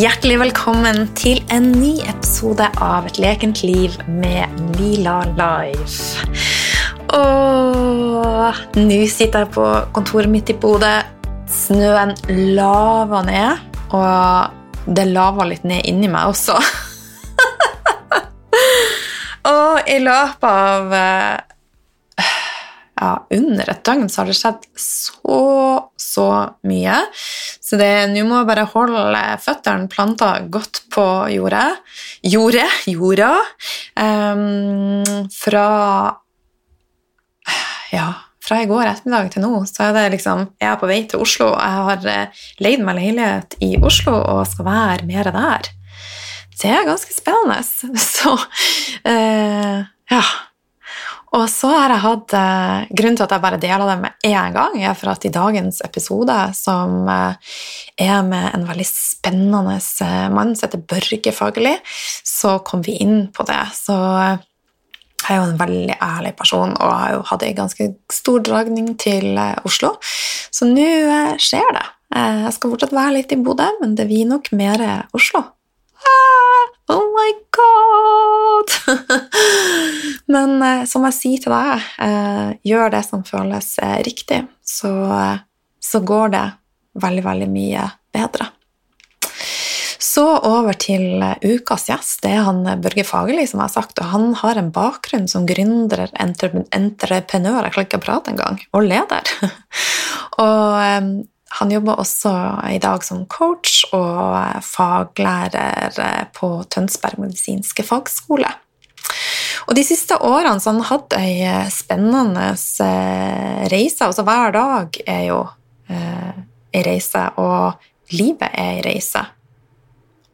Hjertelig velkommen til en ny episode av Et lekent liv med Lila Life. Nå sitter jeg på kontoret mitt i Bodø. Snøen laver ned, og det laver litt ned inni meg også. og i løpet av eh, ja, under et døgn så har det skjedd så, så mye. Så nå må jeg bare holde føttene planta godt på jordet. Jordet, jorda. Um, fra Ja, fra i går ettermiddag til nå, så er det liksom Jeg er på vei til Oslo. Jeg har eh, leid meg leilighet i Oslo og skal være mer der. Det er ganske spennende. Så uh, ja. Og så har jeg hatt eh, Grunnen til at jeg bare deler det med én gang, er for at i dagens episode, som eh, er med en veldig spennende eh, mann som heter Børge Fagerli, så kom vi inn på det. Så eh, jeg er jo en veldig ærlig person og har jo hatt en ganske stor dragning til eh, Oslo. Så nå skjer det. Jeg skal fortsatt være litt i Bodø, men det blir nok mer Oslo. Ah, oh my god! Men eh, som jeg sier til deg, eh, gjør det som føles eh, riktig, så, så går det veldig, veldig mye bedre. Så over til ukas gjest. Det er han Børge Fagerli, som jeg har sagt. Og han har en bakgrunn som gründer, entre- entreprenør, jeg klarer ikke å prate engang, og leder. og han jobber også i dag som coach og eh, faglærer eh, på Tønsberg medisinske fagskole. Og de siste årene så han hatt ei eh, spennende eh, reise. Altså hver dag er jo eh, ei reise, og livet er ei reise.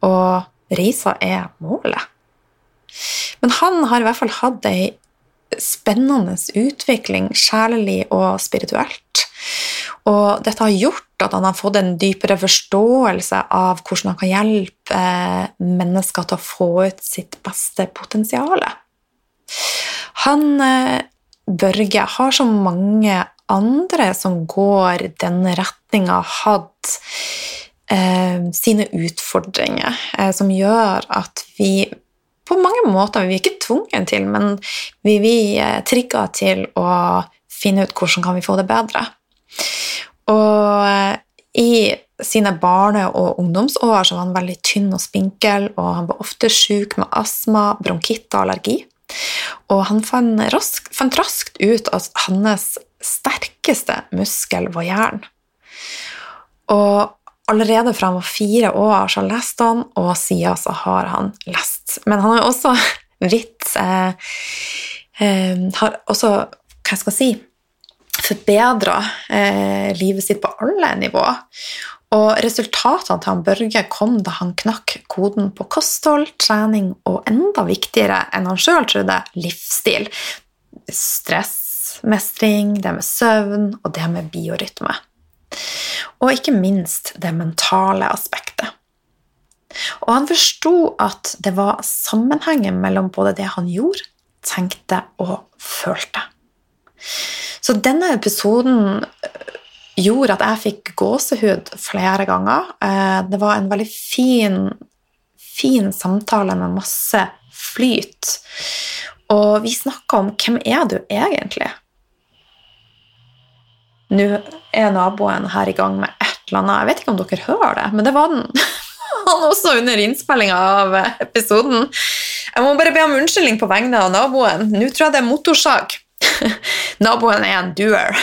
Og reisa er målet. Men han har i hvert fall hatt ei spennende utvikling, sjelelig og spirituelt. Og dette har gjort at han har fått en dypere forståelse av hvordan han kan hjelpe eh, mennesker til å få ut sitt beste potensial. Han, eh, Børge, har så mange andre som går den retninga, hatt eh, sine utfordringer, eh, som gjør at vi på mange måter Vi er ikke tvunget til, men vi blir eh, trigga til å finne ut hvordan kan vi få det bedre. Og i sine barne- og ungdomsår så var han veldig tynn og spinkel, og han var ofte syk med astma, bronkitt og allergi. Og han fant raskt, fant raskt ut at hans sterkeste muskel var hjernen. Og allerede fra han var fire år så leste han, og siden så har han lest. Men han har jo også vidt eh, eh, Har også, hva skal jeg si forbedra eh, livet sitt på alle nivåer. Og resultatene til han Børge kom da han knakk koden på kosthold, trening og enda viktigere enn han sjøl trodde, livsstil. Stressmestring, det med søvn og det med biorytme. Og ikke minst det mentale aspektet. Og han forsto at det var sammenhengen mellom både det han gjorde, tenkte og følte. Så denne episoden eh, gjorde at jeg fikk gåsehud flere ganger. Eh, Det var en veldig fin, fin samtale med masse flyt. Og vi snakka om hvem er du egentlig? Nå er naboen her i gang med et eller annet. Jeg vet ikke om dere hører det, men det var den. Han også under innspillinga av episoden. Jeg må bare be om unnskyldning på vegne av naboen. Nå tror jeg det er motorsag. Naboen er en doer.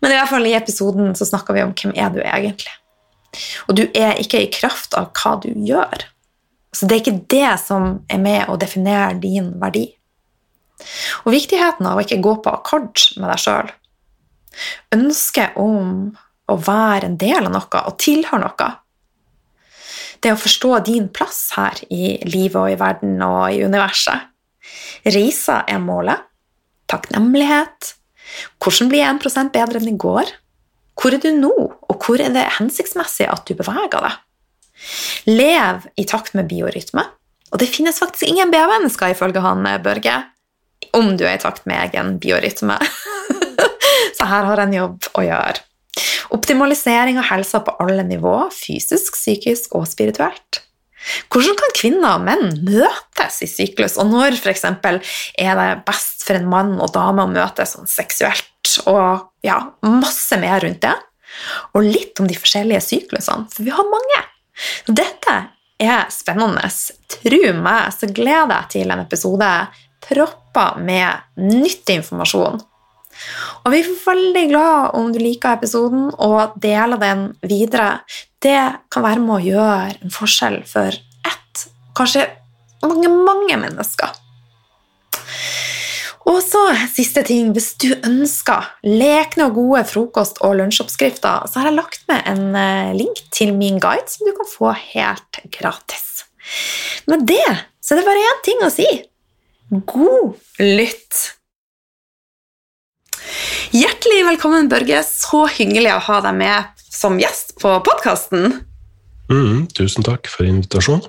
Men i hvert fall i episoden så snakka vi om hvem er du egentlig. Og du er ikke i kraft av hva du gjør. Så det er ikke det som er med å definere din verdi. Og viktigheten av å ikke gå på akkord med deg sjøl. Ønsket om å være en del av noe og tilhøre noe. Det å forstå din plass her i livet og i verden og i universet. Reisa er målet. Takknemlighet. Hvordan bli 1 bedre enn i går? Hvor er du nå, og hvor er det hensiktsmessig at du beveger deg? Lev i takt med biorytme. Og det finnes faktisk ingen B-mennesker, ifølge han eh, Børge, om du er i takt med egen biorytme. Så her har jeg en jobb å gjøre. Optimalisering av helsa på alle nivåer, fysisk, psykisk og spirituelt. Hvordan kan kvinner og menn møtes i syklus, og når f.eks. er det best for en mann og dame å møtes sånn seksuelt, og ja, masse mer rundt det? Og litt om de forskjellige syklusene, for vi har mange. Dette er spennende. Tro meg, så gleder jeg til en episode proppa med nyttig informasjon. Og vi er veldig glad om du liker episoden og deler den videre. Det kan være med å gjøre en forskjell for ett, kanskje mange, mange mennesker. Og så siste ting, hvis du ønsker lekne og gode frokost- og lunsjoppskrifter, så har jeg lagt med en eh, link til min guide som du kan få helt gratis. Med det så er det bare én ting å si. God lytt! Hjertelig velkommen, Børge. Så hyggelig å ha deg med som gjest på podkasten. Mm, tusen takk for invitasjonen.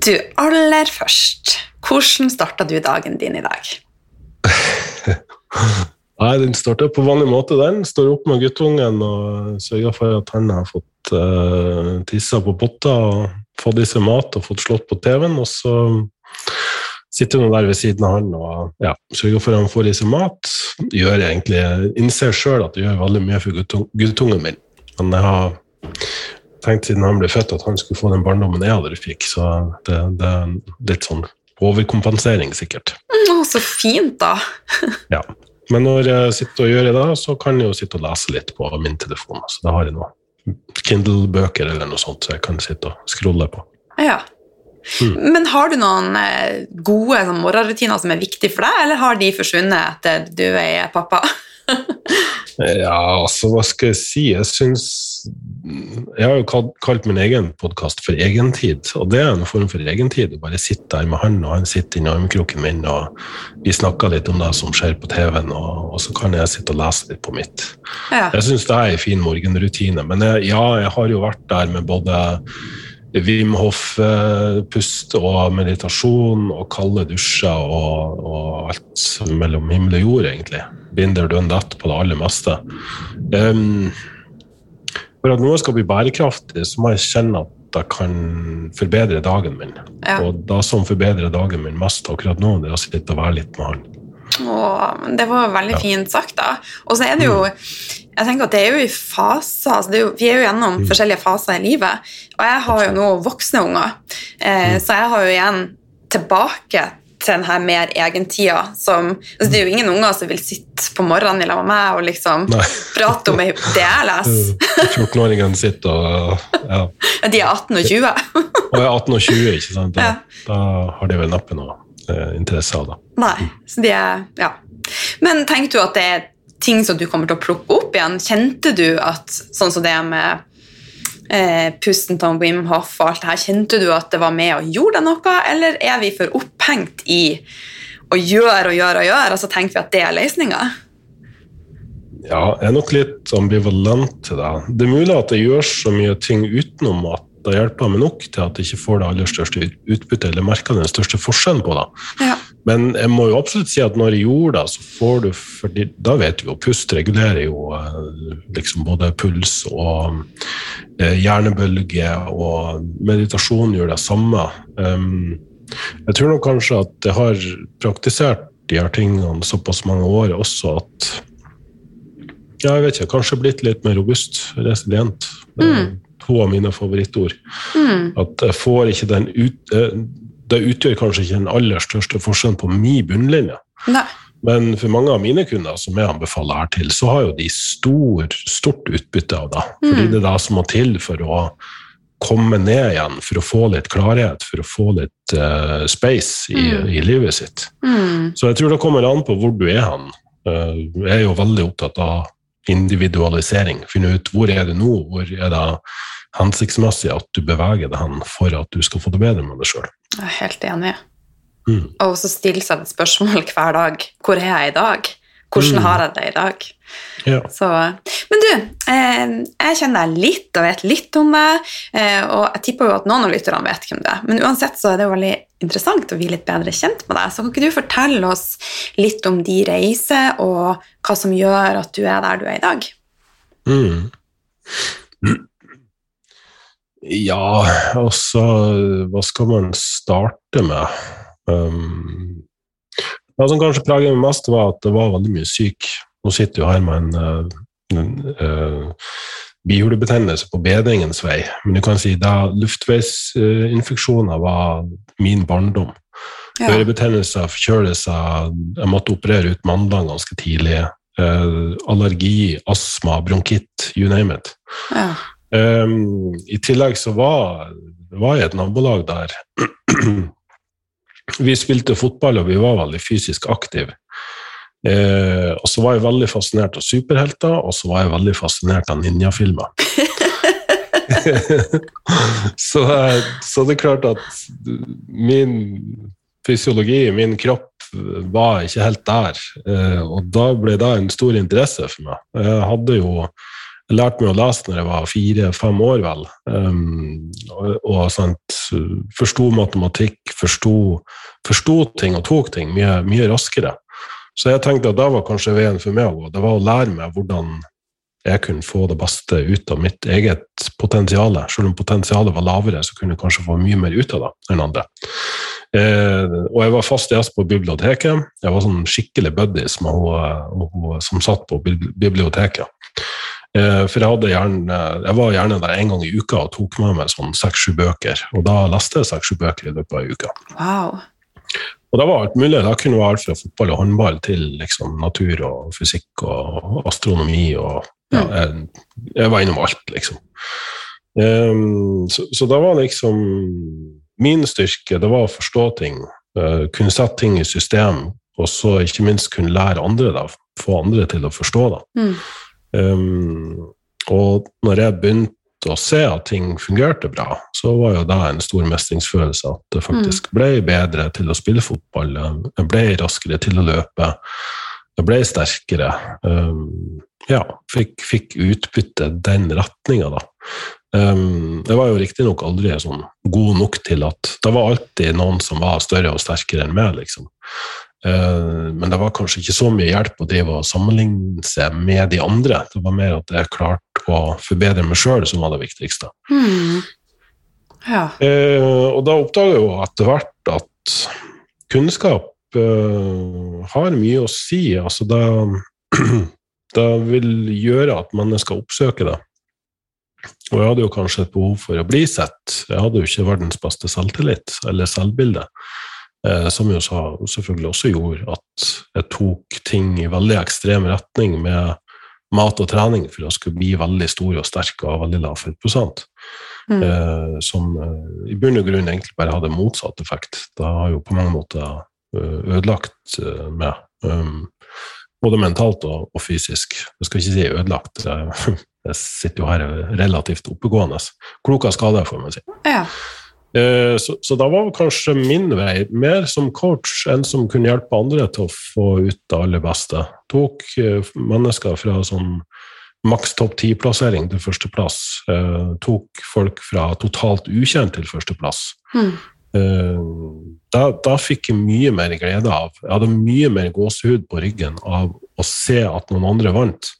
Du, aller først, hvordan starta du dagen din i dag? Nei, Den starter på vanlig måte. den. Står opp med guttungen og sørger for at han har fått uh, tissa på potta og fått i seg mat og fått slått på TV-en. Og så sitter nå der ved siden av han og ja, sørger for at han får i seg mat. Gjør egentlig, Innser sjøl at det gjør veldig mye for guttungen min. Men jeg har tenkt siden han ble født at han skulle få den barndommen jeg aldri fikk. Så det, det er litt sånn overkompensering, sikkert. Å, så fint, da. ja. Men når jeg sitter og gjør det, så kan jeg jo sitte og lese litt på min telefon. Så da har jeg noe Kindle-bøker eller noe sånt så jeg kan sitte og scrolle på. Ja. Mm. Men har du noen eh, gode sånn, morgenrutiner som er viktige for deg, eller har de forsvunnet etter du er pappa? ja, altså, hva skal jeg si? Jeg syns Jeg har jo kalt min egen podkast for Egentid, og det er en form for egentid. Å bare sitte der med han, og han sitter inni armkroken min, og vi snakker litt om det som skjer på TV-en, og, og, så kan jeg sitte og lese litt på mitt. Ja. Jeg syns det er en fin morgenrutine, men jeg, ja, jeg har jo vært der med både Wim Hof-pust og meditasjon og kalde dusjer og, og, alt mellom himmel og jord, egentlig. Binder dønn dett på det aller meste. Um, for at noe skal bli bærekraftig, så må jeg kjenne at det kan forbedre dagen min. Ja. Og det som forbedrer dagen min mest akkurat nå, det er å sitte og være litt med han. Åh, det var veldig ja. fint sagt, da. Og så er det jo jeg tenker at det er jo i faser, altså er jo, Vi er jo gjennom mm. forskjellige faser i livet. Og jeg har jo nå voksne unger, eh, mm. så jeg har jo igjen tilbake til den her mer egentida som altså Det er jo ingen unger som vil sitte på morgenen sammen med meg og liksom Nei. prate om det jeg leser. 14-åringene sitter og ja. De er 18 og 20. og er 18 og 20, ikke sant. Da, ja. da har de vel neppe noe interesse av Da. Nei, så de er Ja. Men tenker du at det er ting som du kommer til å plukke opp igjen? Kjente du at sånn som det med eh, pusten til Wim Hoff og alt det her, kjente du at det var med og gjorde noe, eller er vi for opphengt i å gjøre og gjøre og gjøre, og så tenker vi at det er løsninga? Ja, jeg er nok litt ambivalent til det. Det er mulig at jeg gjør så mye ting utenom at det hjelper meg nok til at jeg ikke får det aller største utbyttet eller merker den største forskjellen på det. Ja. Men jeg må jo absolutt si at når jeg gjorde det, så får du fordi Da vet vi jo pust regulerer jo eh, liksom både puls og eh, hjernebølge, og meditasjon gjør det samme. Jeg tror nok kanskje at jeg har praktisert de her tingene såpass mange år også at ja, jeg vet ikke, kanskje blitt litt mer robust, resilient. Mm to av mine favorittord. Mm. At jeg får ikke den ut, eh, Det utgjør kanskje ikke den aller største forskjellen på min bunnlinje. Nei. Men for mange av mine kunder som jeg anbefaler her til, så har jo de stor, stort utbytte av det. Mm. Fordi det er det som må til for å komme ned igjen, for å få litt klarhet, for å få litt uh, space i, mm. i, livet sitt. Mm. Så jeg tror det kommer an på hvor du er hen. Uh, jeg er jo veldig opptatt av individualisering. Finne ut hvor er det nå, hvor er det hensiktsmessig at du beveger deg hen for at du skal få det bedre med deg sjøl. Jeg er helt enig. Mm. Og så stille seg et spørsmål hver dag. Hvor er jeg i dag? Hvordan mm. har jeg det i dag? Ja. Så, men du, eh, jeg kjenner deg litt og vet litt om deg, eh, og jeg tipper jo at noen av lytterne vet hvem du er. Men uansett så er det jo veldig interessant å bli litt bedre kjent med deg. Så kan ikke du fortelle oss litt om de reiser, og hva som gjør at du er der du er i dag? Mm. Ja, altså Hva skal man starte med? Um, det som kanskje preget meg mest, var at det var veldig mye syk. Nå sitter jo her med en, en, en uh, bihulebetennelse på bedringens vei, men du kan si da luftveisinfeksjoner var min barndom. Ja. Ørebetennelser, forkjølelser, jeg måtte operere ut mandlene ganske tidlig. Uh, allergi, astma, bronkitt, you name it. Ja. Um, I tillegg så var, var jeg et nabolag der vi spilte fotball, og vi var veldig fysisk aktive. Eh, og så var jeg veldig fascinert av superhelter, og så var jeg veldig fascinert av ninjafilmer. så, så det er klart at min fysiologi, min kropp, var ikke helt der. Eh, og da ble det en stor interesse for meg. Jeg hadde jo lært meg å lese når jeg var fire-fem år, vel. Um, og, og sant, forsto matematikk, forsto ting og tok ting mye, mye, raskere. Så jeg tenkte at det var kanskje veien for meg å gå. Det var å lære meg hvordan jeg kunne få det beste ut av mitt eget potensial. Selv om potensialet var lavere, så kunne jeg kanskje få mye mer ut av det enn andre. Eh, og jeg var fast gjest på biblioteket. Jeg var sånn skikkelig buddies med hun, hun som satt på biblioteket. Eh, for jeg, gjerne, jeg, var gjerne der en gang i uka og tok med meg sånn seks-sju bøker. Og da leste jeg seks-sju bøker i løpet av uke. Wow. Og det var alt mulig. Det kunne være alt fra fotball og håndball til liksom, natur og fysikk og astronomi. og ja, mm. jeg, jeg var innom alt, liksom. Um, så, så det var liksom Min styrke det var å forstå ting, uh, kunne sette ting i system, og så ikke minst kunne lære andre da, få andre til å forstå det. Mm. Um, og når jeg begynte å se at ting fungerte bra, så var jo det en stor mestringsfølelse. At det faktisk mm. ble bedre til å spille fotball, jeg ble raskere til å løpe, jeg ble sterkere. Um, ja, fikk, fikk utbytte den retninga, da. Um, jeg var jo riktignok aldri sånn god nok til at Det var alltid noen som var større og sterkere enn meg, liksom. Eh, men det var kanskje ikke så mye hjelp å drive og sammenligne seg med de andre. Det var mer at jeg klarte å forbedre meg sjøl som var det viktigste. Mm. Ja. Eh, og da oppdaga jeg jo etter hvert at kunnskap eh, har mye å si. Altså det, det vil gjøre at mennesker oppsøker det. Og jeg hadde jo kanskje et behov for å bli sett. Jeg hadde jo ikke verdens beste selvtillit eller selvbilde. Eh, som jo selvfølgelig også gjorde at jeg tok ting i veldig ekstrem retning med mat og trening for å skulle bli veldig stor og sterk og veldig lav fettprosent. Mm. Eh, som eh, i bunn og grunn egentlig bare hadde motsatt effekt. Det har jo på mange måter eh, ødelagt eh, meg. Um, både mentalt og, og, fysisk. Jeg skal ikke si ødelagt. Jeg, jeg sitter jo her relativt oppegående. Klok av skade, får man si. Ja. Eh, så, så, da var kanskje min vei mer som coach enn som kunne hjelpe andre til å få ut det aller beste. Tok eh, mennesker fra sånn maks topp ti-plassering til førsteplass. Eh, tok folk fra totalt ukjent til førsteplass. Mm. Da, da, fikk jeg mye mer glede av Jeg hadde mye mer gåsehud på ryggen av å se at noen andre vant,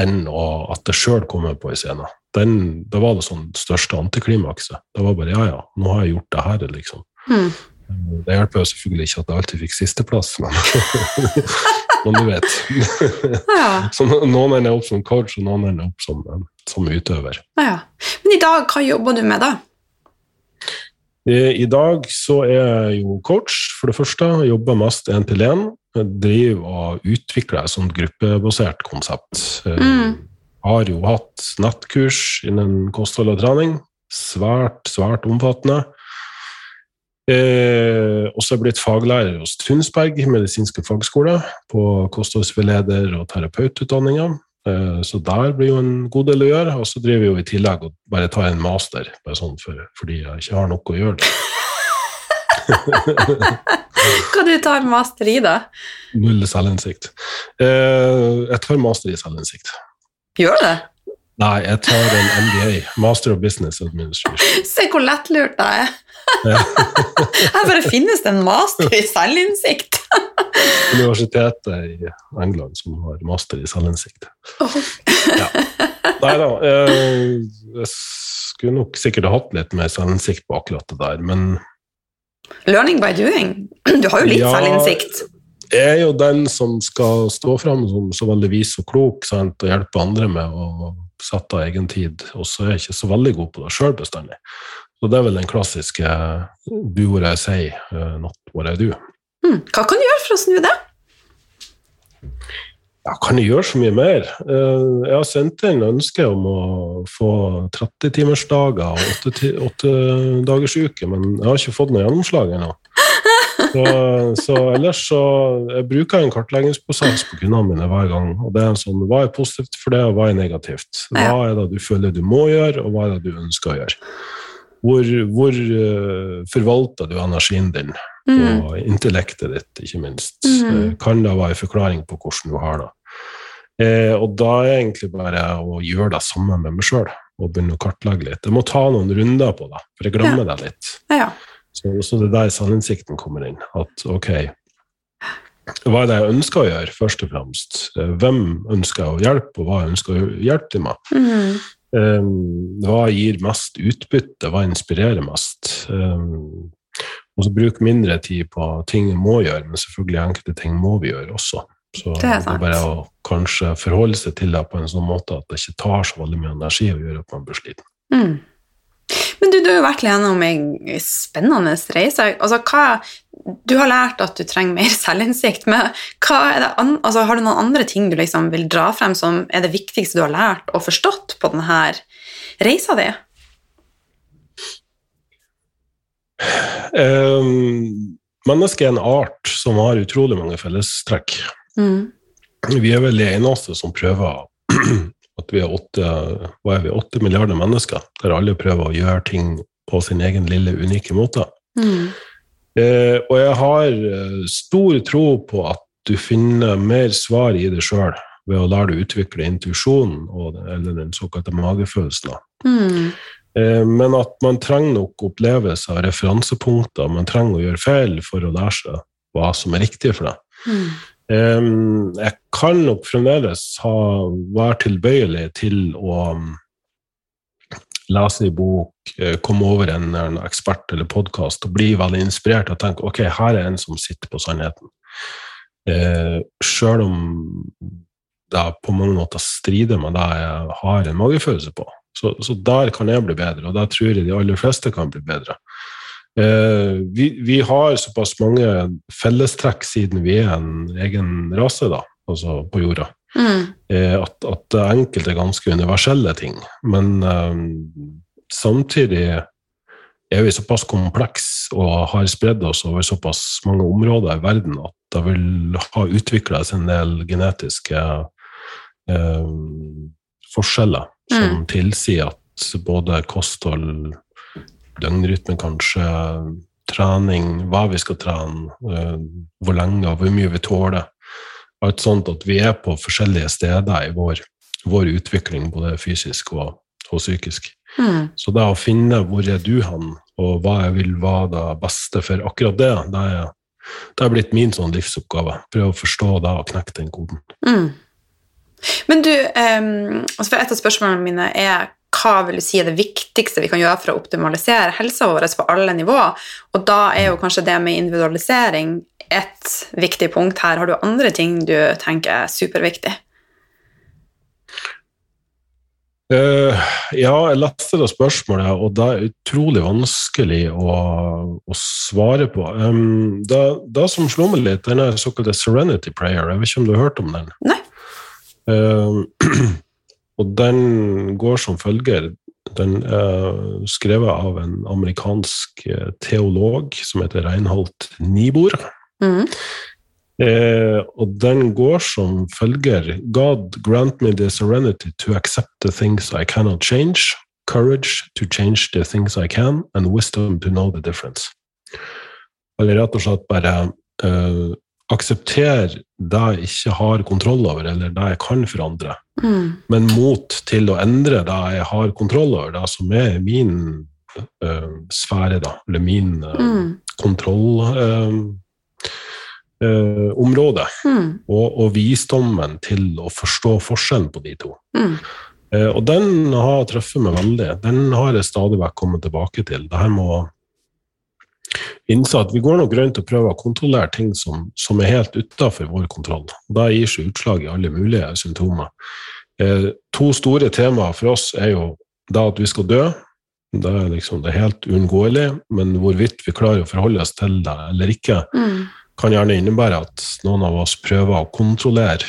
enn å, at det sjøl kommer på en scene den, da var det sånn største antiklimakset. Da var bare ja, ja, nå har jeg gjort det her, liksom. Mm. Det hjelper jo selvfølgelig ikke at jeg alltid fikk sisteplass, men, men du vet. ja. Så noen ender opp som coach, og noen ender opp som, som utøver. Ja. Men i dag, hva jobber du med da? I dag så er jeg jo coach, for det første. Jobber mest én til én. Driver og utvikler et sånt gruppebasert konsept. Mm har jo hatt nettkurs innen kosthold og trening. Svært, svært omfattende. Eh, også blitt faglærer hos Tunsberg medisinske fagskole på kostholdsveileder- og terapeututdanninga. Eh, så der blir jo en god del å gjøre. Og så driver vi jo i tillegg og bare tar en master, bare sånn for, fordi jeg ikke har noe å gjøre. Det. Hva du tar master i, da? Null selvinnsikt. Eh, jeg tar master i selvinnsikt. Gjør du det? Nei, jeg tar en MBA. Master of Business Administration. Se hvor lettlurt jeg er! Ja. Her bare finnes det en master i selvinnsikt! universitetet i England som har master i selvinnsikt. Oh. Ja. Nei da, eh, jeg skulle nok sikkert ha hatt litt mer selvinnsikt på akkurat det der, men Learning by doing. Du har jo litt Ja. selvinnsikt. Jeg er jo den som skal stå fram som så veldig vis og klok sant, og hjelpe andre med å sette av egen tid, og så er jeg ikke så veldig god på det sjøl bestandig. Så det er vel den klassiske do what I say, uh, not what I do. Mm. Hva kan du gjøre for å snu det? Ja, kan jeg gjøre så mye mer? Eh, Jeg har sendt inn ønske om å få 30-timersdager og 8-dagersuke, men jeg har ikke fått noe gjennomslag ennå. Så, så ellers så jeg bruker jeg en kartleggingsprosess på kundene mine hver gang. og det er sånn, Hva er positivt for det, og hva er negativt? Hva er det du føler du må gjøre, og hva er det du ønsker å gjøre? Hvor, hvor eh, forvalter du energien din? Mm. og intellektet ditt, ikke minst. Mm. Kan det være en forklaring på hvordan du har det? Eh, og da er egentlig bare å gjøre det samme med meg sjøl, og begynne å kartlegge litt. Jeg må ta noen runder på det, for jeg glemmer det litt. Ja, Ja. Så, så det er der selvinnsikten kommer inn. At ok, hva er det jeg ønsker å gjøre, først og fremst? Eh, Hvem ønsker jeg å hjelpe, og hva ønsker jeg å hjelpe til med? Mhm. Um, hva gir mest utbytte, hva inspirerer mest? Um, og så bruk mindre tid på ting vi må gjøre, men selvfølgelig enkelte ting må vi gjøre også. Så Det er det er bare å kanskje forholde seg til det på en sånn måte at det ikke tar så veldig mye energi å gjøre at man blir sliten. Mm. Men du, du har jo vært gjennom en spennende reise. Altså, hva, du har lært at du trenger mer selvinnsikt, men an, altså, har du noen andre ting du liksom vil dra frem som er det viktigste du har lært og forstått på denne reisa di? Um, mennesket er en art som har utrolig mange fellestrekk. Mm. Vi er vel de eneste som prøver at vi er åtte, hva er vi, åtte milliarder mennesker, der alle prøver å gjøre ting på sin egen lille, unike måte. Mm. Eh, og jeg har eh, stor tro på at du finner mer svar i deg sjøl ved å lære deg utvikle intuisjonen, eller den såkalte magefølelsen. Mm. Eh, men at man trenger nok opplevelser og referansepunkter, man trenger å gjøre feil for å lære seg hva som er riktig for deg. Mm. Jeg kan nok fremdeles være tilbøyelig til å um, lese en bok, eh, komme over en, en ekspert eller podkast og bli veldig inspirert og tenke ok, her er en som sitter på sannheten. Eh, Sjøl om det på mange måter strider med det jeg har en magefølelse på. Så, så der kan jeg bli bedre, og der tror jeg de aller fleste kan bli bedre. Eh, vi, vi har såpass mange fellestrekk siden vi er en egen rase, da, altså på jorda, Mm. eh, at, at enkelte er ganske universelle ting. Men eh, samtidig er vi såpass kompleks og har spredd oss over såpass mange områder i verden at det vil ha utvikla seg en del genetiske eh, forskjeller som tilsier at både kosthold, døgnrytme kanskje, trening, hva vi skal trene, eh, hvor lenge og hvor mye vi tåler. Alt sånt at vi er på forskjellige steder i vår, vår utvikling, både fysisk og, og psykisk. Mm. Så det å finne hvor er du hen, og hva jeg vil være det beste for akkurat det, det er, det er blitt min sånn livsoppgave. Prøve å forstå det og knekke den koden. Mm. Men du, um, altså et av spørsmålene mine er hva vil du si er det viktigste vi kan gjøre for å optimalisere helsa vår på alle nivåer? Og da er jo kanskje det med individualisering et viktig punkt her. Har du andre ting du tenker er superviktig? Uh, ja, jeg leste det spørsmålet, og det er utrolig vanskelig å, å svare på. Um, det, det som slo meg litt, den såkalte Serenity Prayer. Jeg vet ikke om du har hørt om den? Nei. Eh, og den går som følger. Den er skrevet av en amerikansk eh, teolog som heter Reinhold Niebuhr. Mm. Eh, og den går som følger God grant me the serenity to accept the things I cannot change, courage to change the things I can, and wisdom to know the difference. Eller rett og slett bare eh, akseptere det jeg ikke har kontroll over, eller det jeg kan forandre, Mm. men mot til å endre det jeg har kontroll over, det som er min uh, sfære, da, eller min uh, Mm. kontrollområde. Uh, eh. Mm. Og, og visdommen til å forstå forskjellen på de to. Mm. Og den har truffet meg veldig. Den har jeg stadig vekk kommet tilbake til. Det her med å innse at vi går nok rundt og prøver å kontrollere ting som, som er helt utafor vår kontroll. Da gir seg utslag i alle mulige symptomer. Eh, to store temaer for oss er jo da at vi skal dø. Det er liksom det helt uunngåelig, men hvorvidt vi klarer å forholde oss til det eller ikke, Mm. kan gjerne innebære at noen av oss prøver å kontrollere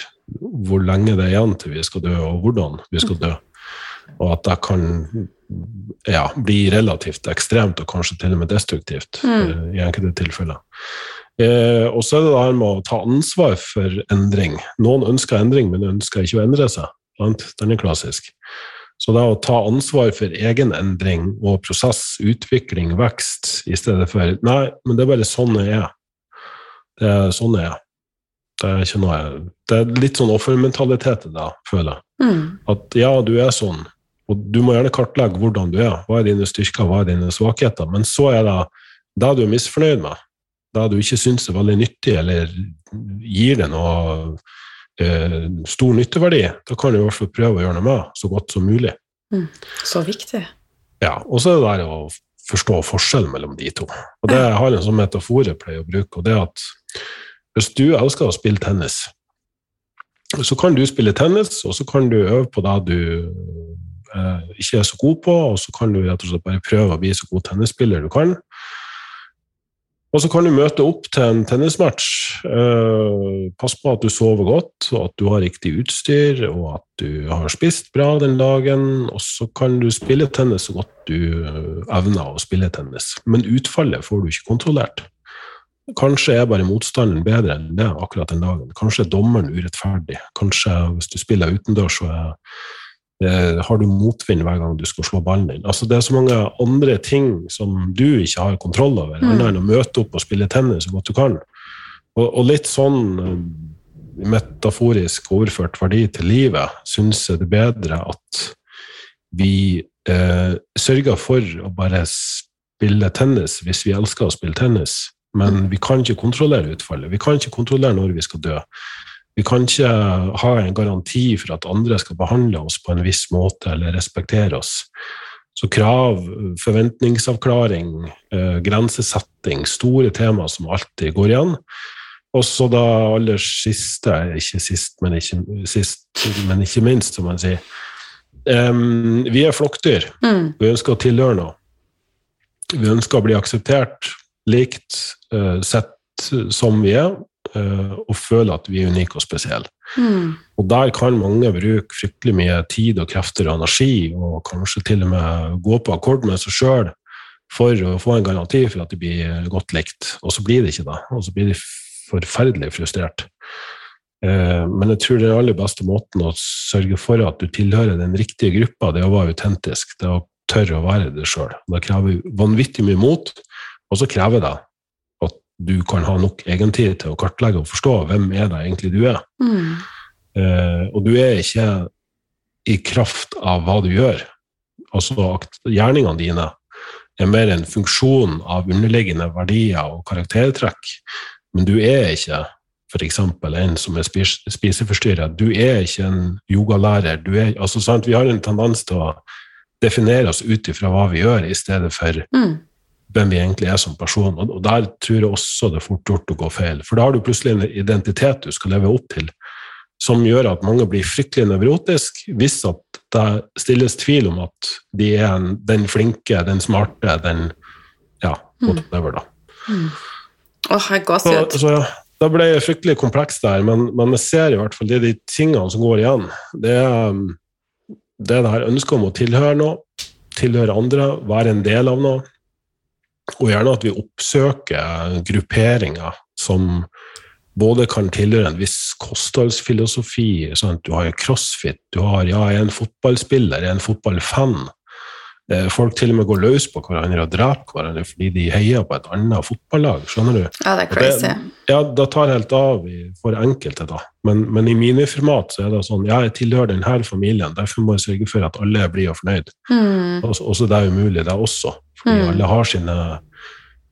hvor lenge det er igjen til vi skal dø, og hvordan vi skal dø. Og at det kan ja, bli relativt ekstremt, og kanskje til og med destruktivt Mm. eh, i enkelte tilfeller. Eh, og så er det det her med å ta ansvar for endring. Noen ønsker endring, men ønsker ikke å endre seg. Sant? Den er klassisk. Så det å ta ansvar for egen endring og prosess, utvikling, vekst, i stedet for Nei, men det er bare sånn jeg er. Det er sånn jeg er. Det er, ikke noe, det er litt sånn offermentalitet i det, føler jeg. Mm. At ja, du er sånn, og du må gjerne kartlegge hvordan du er. Hva er dine styrker, hva er dine svakheter? Men så er det det du er misfornøyd med, det du ikke syns er veldig nyttig, eller gir det noe eh, stor nytteverdi, da kan du i hvert fall prøve å gjøre noe med så godt som mulig. Så viktig. Ja, Og så er det der å forstå forskjellen mellom de to. Og det har en sånn metafor jeg pleier å bruke, og det er at hvis du elsker å spille tennis, så kan du spille tennis, og så kan du øve på det du ikke er så god på, og så kan du rett og slett bare prøve å bli så god tennisspiller du kan. Og så kan du møte opp til en tennismatch. Eh, pass på at du sover godt, og at du har riktig utstyr, og at du har spist bra den dagen. Og så kan du spille tennis så godt du eh, evner å spille tennis. Men utfallet får du ikke kontrollert. Kanskje er bare motstanderen bedre enn det akkurat den dagen. Kanskje er dommeren urettferdig. Kanskje hvis du spiller utendørs, så er eh, har du motvind hver gang du skal slå ballen din. Altså, det er så mange andre ting som du ikke har kontroll over, Mm. annet enn å møte opp og spille tennis så godt du kan. Og, og litt sånn eh, metaforisk overført verdi til livet syns jeg det er bedre at vi eh, sørger for å bare spille tennis hvis vi elsker å spille tennis, men vi kan ikke kontrollere utfallet. Vi kan ikke kontrollere når vi skal dø. Vi kan ikke ha en garanti for at andre skal behandle oss på en viss måte eller respektere oss. Så krav, forventningsavklaring, eh, grensesetting, store tema som alltid går igjen. Og så da aller siste, ikke sist, men ikke, sist, men ikke minst, som man sier. Um, vi er flokkdyr. Mm. Vi ønsker å tilhøre noe. Vi ønsker å bli akseptert, likt, uh, sett som vi er, og føle at vi er unike og spesielle. Mm. Og der kan mange bruke fryktelig mye tid og krefter og energi, og kanskje til og med gå på akkord med seg sjøl for å få en garanti for at de blir godt likt, og så blir det ikke det. Og så blir de forferdelig frustrert. Eh, Men jeg tror den aller beste måten å sørge for at du tilhører den riktige gruppa, det er å være autentisk. Det er å tørre å være det sjøl. Det krever vanvittig mye mot, og så krever det du kan ha nok egentid til å kartlegge og forstå hvem er det egentlig du er. Mm. Eh, og du er ikke i kraft av hva du gjør. Altså gjerningene dine er mer en funksjon av underliggende verdier og karaktertrekk. Men du er ikke f.eks. en som er spis spiseforstyrret. Du er ikke en yogalærer. Du er, altså, sant? Vi har en tendens til å definere oss ut ifra hva vi gjør, i stedet for Mm. Hvem vi egentlig er som person. Og der tror jeg også det er fort gjort å gå feil. For da har du plutselig en identitet du skal leve opp til, som gjør at mange blir fryktelig nevrotisk hvis at det stilles tvil om at de er en, den flinke, den smarte, den Ja, whatever, da. Mm. Åh, jeg gåsehud. så ja, da ble det fryktelig komplekst der, men, men jeg ser i hvert fall det de tingene som går igjen. Det er um, det, er det her ønsket om å tilhøre noe, tilhøre andre, være en del av noe. Og gjerne at vi oppsøker grupperinger som både kan tilhøre en viss kostholdsfilosofi. Sånn du har jo crossfit, du har ja, jeg er en fotballspiller, jeg er en fotballfan. Eh, Folk til og med går løs på hverandre og dreper hverandre fordi de heier på et annet fotballag. skjønner du? Ja, det er crazy. det-. Ja, det tar helt av for enkelte, da. Men, men i miniformat så er det sånn ja, jeg tilhører denne familien, derfor må jeg sørge for at alle blir fornøyd. Mm. Og så- det er umulig, det også. Fordi Mm. alle har sine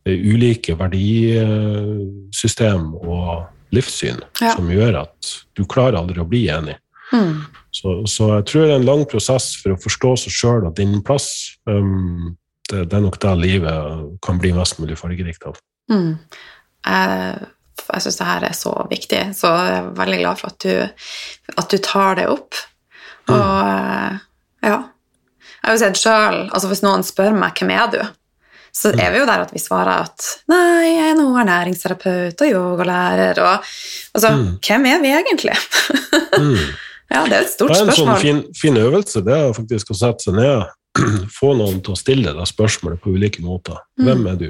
eh, ulike verdisystem og livssyn Ja. som gjør at du klarer aldri å bli enig. Mm. Så, så jeg tror det er en lang prosess for å forstå seg sjøl og din plass. Um, det, det er nok det livet kan bli mest mulig fargerikt av. Mm. Jeg, jeg syns det her er så viktig, så jeg er veldig glad for at du, at du tar det opp. Og eh, ja. Jeg har jo sett sjøl altså Hvis noen spør meg hvem er du så er vi jo der at vi svarer at nei, jeg er nå ernæringsterapeut og yogalærer. Og, altså, Mm. hvem er vi egentlig? Mm. ja, det er et stort spørsmål. Det er en sånn fin, fin øvelse, det er faktisk å sette seg ned, få noen til å stille deg spørsmålet på ulike måter. Mm. Hvem er du?